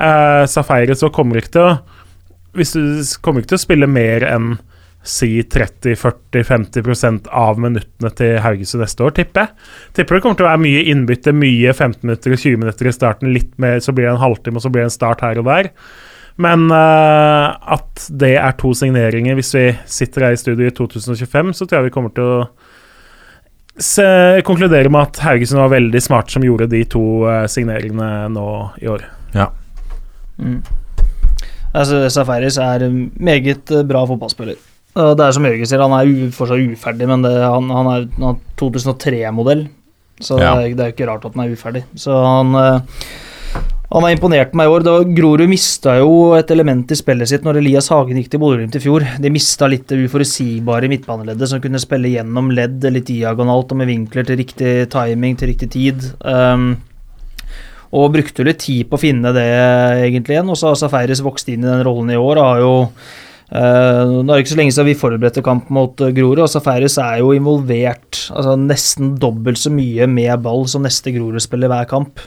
Eh, Safari så kommer ikke til å Hvis du kommer ikke til å spille mer enn si 30-40-50% av minuttene til Haugesund neste år, tipper jeg. Tipper det kommer til å være mye innbytte, mye 15 minutter og 20 minutter i starten, litt mer, så blir det en halvtime, og så blir det en start her og der. Men uh, at det er to signeringer hvis vi sitter her i studio i 2025, så tror jeg vi kommer til å se, konkludere med at Haugesund var veldig smart som gjorde de to uh, signeringene nå i år. Mm. Altså, Safaris er en meget eh, bra fotballspiller. Og det er som Jørgen sier, han er u, fortsatt uferdig, men det, han, han er er 2003-modell. Så det, er, det er ikke rart at han er uferdig. Så han han har imponert meg i år. Da Grorud mista jo et element i spillet sitt når Elias Hagen gikk til Bodø-Glimt i fjor. De mista litt det uforutsigbare midtbaneleddet, som kunne spille gjennom ledd litt diagonalt og med vinkler til riktig timing til riktig tid. Um, og brukte litt tid på å finne det egentlig igjen. Og så har Safaris vokst inn i den rollen i år. og har jo Uh, Nå er det ikke så lenge siden vi forberedte kamp mot uh, Grorud, Safaris er jo involvert altså nesten dobbelt så mye med ball som neste Grorud-spiller hver kamp.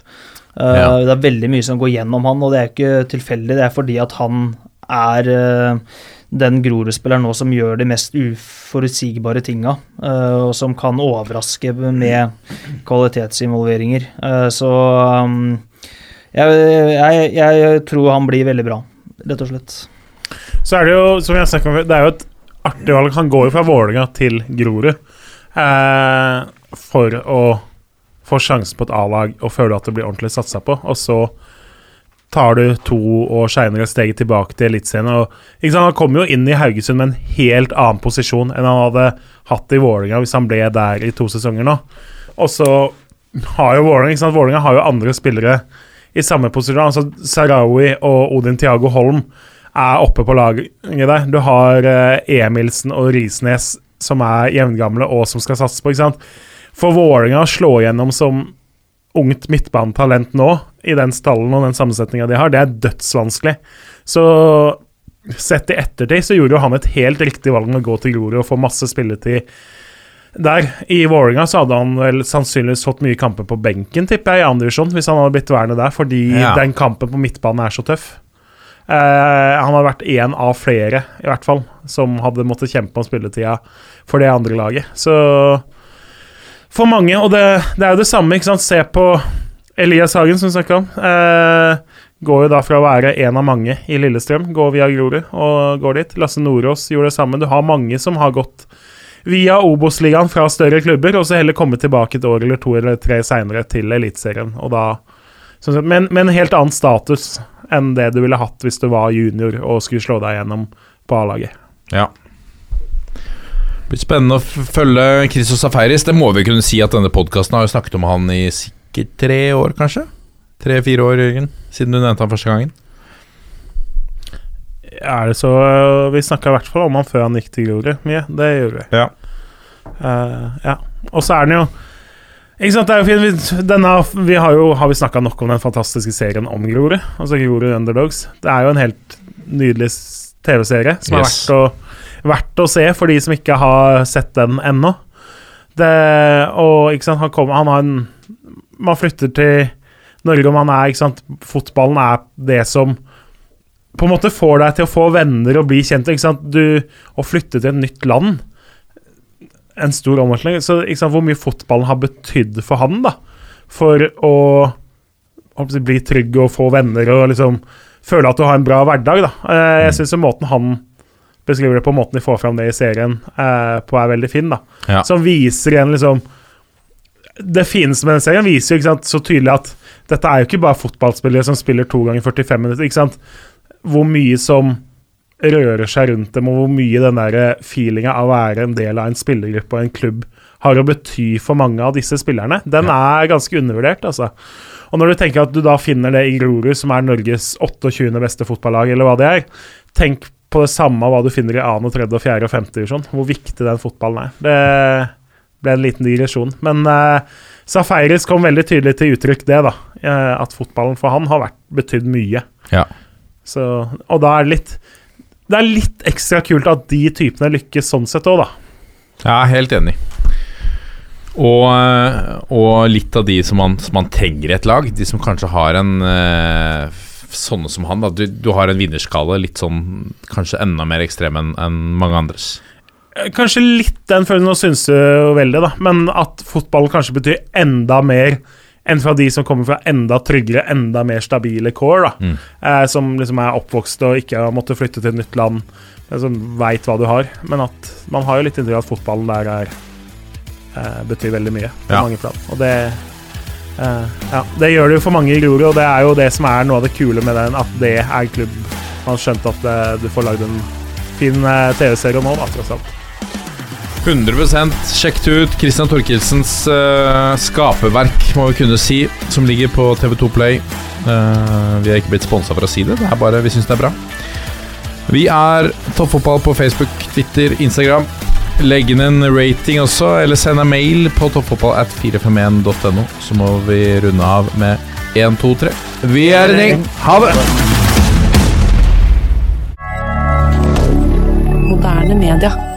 Eh, Ja. Det er veldig mye som går gjennom han, og det er ikke tilfeldig. Det er fordi at han er eh, den Grorud-spilleren nå som gjør de mest uforutsigbare tinga, eh, og som kan overraske med kvalitetsinvolveringer. Eh, så jeg, jeg, jeg tror han blir veldig bra, rett og slett. Så er det jo, som jeg snakket om før, det er jo et artig valg. Han går jo fra Vålerenga til Grorud eh, for å få sjansen på et A-lag og føler at det blir ordentlig satsa på. Og så tar du to år seinere steget tilbake til Eliteserien. Han kom jo inn i Haugesund med en helt annen posisjon enn han hadde hatt i Vålerenga hvis han ble der i to sesonger nå. Og så har jo Vålerenga Vålinga har jo andre spillere i samme posisjon. altså Sarawi og Odin Tiago Holm er oppe på laget der. Du har eh, Emilsen og Risnes som er jevngamle og som skal satse på. ikke sant? For Vålerenga å slå igjennom som ungt midtbanetalent nå, i den stallen og den sammensetninga de har, det er dødsvanskelig. Så sett i ettertid så gjorde jo han et helt riktig valg med å gå til Grorud og få masse spilletid der. I Vålerenga så hadde han vel sannsynligvis fått mye kamper på benken, tipper jeg, i andre divisjon, hvis han hadde blitt værende der, fordi Ja. den kampen på midtbanen er så tøff. Eh, han har vært én av flere, i hvert fall, som hadde måttet kjempe om spilletida for det andre laget. Så for mange, og det, det er jo det samme, ikke sant. Se på Elias Hagen, som vi snakka om. Eh, går jo da fra å være en av mange i Lillestrøm, går via Grorud og går dit. Lasse Nordås gjorde det samme. Du har mange som har gått via Obos-ligaen fra større klubber, og så heller komme tilbake et år eller to eller tre seinere til Eliteserien. Sett, men helt annen status enn det du ville hatt hvis du var junior og skulle slå deg gjennom på A-laget. Ja. Blir spennende å følge Christos Safaris. Det må vi kunne si at denne podkasten har jo snakket om han i sikkert tre år, kanskje? Tre-fire år, Jørgen, siden du nevnte han første gangen. Er det så Vi snakka i hvert fall om han før han gikk til Glory mye. Det gjorde vi. Ja. Uh, ja. Og så er den jo Ikke sant, det er jo fint denne, vi har jo Har vi snakka nok om den fantastiske serien om Grorud? Altså Grorud Underdogs. Det er jo en helt nydelig TV-serie som er Yes. verdt å, verdt å se for de som ikke har sett den ennå. Det, og ikke sant, han, kommer, han har en Man flytter til Norge, og man er ikke sant, Fotballen er det som på en måte får deg til å få venner og bli kjent. Ikke sant? Du, å flytte til et nytt land En stor omveltning. Så ikke sant, hvor mye fotballen har betydd for han, da. For å å bli trygg og få venner og liksom føle at du har en bra hverdag, da. Eh, Jeg syns måten han beskriver det på, måten de får fram det i serien eh, på, er veldig fin, da. Ja. Som viser igjen liksom Det fineste med den serien viser jo ikke sant, så tydelig at dette er jo ikke bare fotballspillere som spiller to ganger 45 minutter. ikke sant? Hvor mye som rører seg rundt dem, og hvor mye den der feelinga av å være en del av en spillergruppe og en klubb har å bety for mange av disse spillerne, den er ganske undervurdert, altså. Og når du tenker at du da finner det i Grorud, som er Norges 28. beste fotballag, eller hva det er, tenk på det samme hva du finner i 2., 3., 4. og 5. divisjon. Hvor viktig den fotballen er. Det ble en liten digresjon. Men uh, Safaris kom veldig tydelig til uttrykk, det, da. eh, at fotballen for han har vært betydd mye. Ja. Så, og da er det litt Det er litt ekstra kult at de typene lykkes sånn sett òg, da. Jeg er helt enig. Og, eh, og litt av de som man, som man trenger i et lag, de som kanskje har en eh, f- Sånne som han. Du, du har en vinnerskala litt sånn Kanskje enda mer ekstrem enn en mange andres. Eh, Kanskje litt den følelsen å synse veldig, da. Men at fotball kanskje betyr enda mer enn fra de som kommer fra enda tryggere, enda mer stabile core. da Mm. eh, Som liksom er oppvokst og ikke har måttet flytte til et nytt land, som veit hva du har. Men at man har jo litt inntrykk av at fotballen der er eh, betyr veldig mye på Ja. mange plan. Og det eh, Ja, det gjør det jo for mange i Grorud, og det er jo det som er noe av det kule med den, at det er klubb Man har skjønt at det, du får lagd en fin eh, TV-serie nå, da, tross alt. 100 Sjekk det ut. Christian Torkilsens uh, skaperverk, må vi kunne si, som ligger på TV2 Play. Uh, vi er ikke blitt sponsa for å si det, det er bare vi syns det er bra. Vi er Toppfotball på Facebook, Twitter, Instagram. Legg inn en rating også, eller send en mail på toppfotballat451.no, så må vi runde av med 1, 2, 3. Vi er en gjeng. Ha det! Moderne media.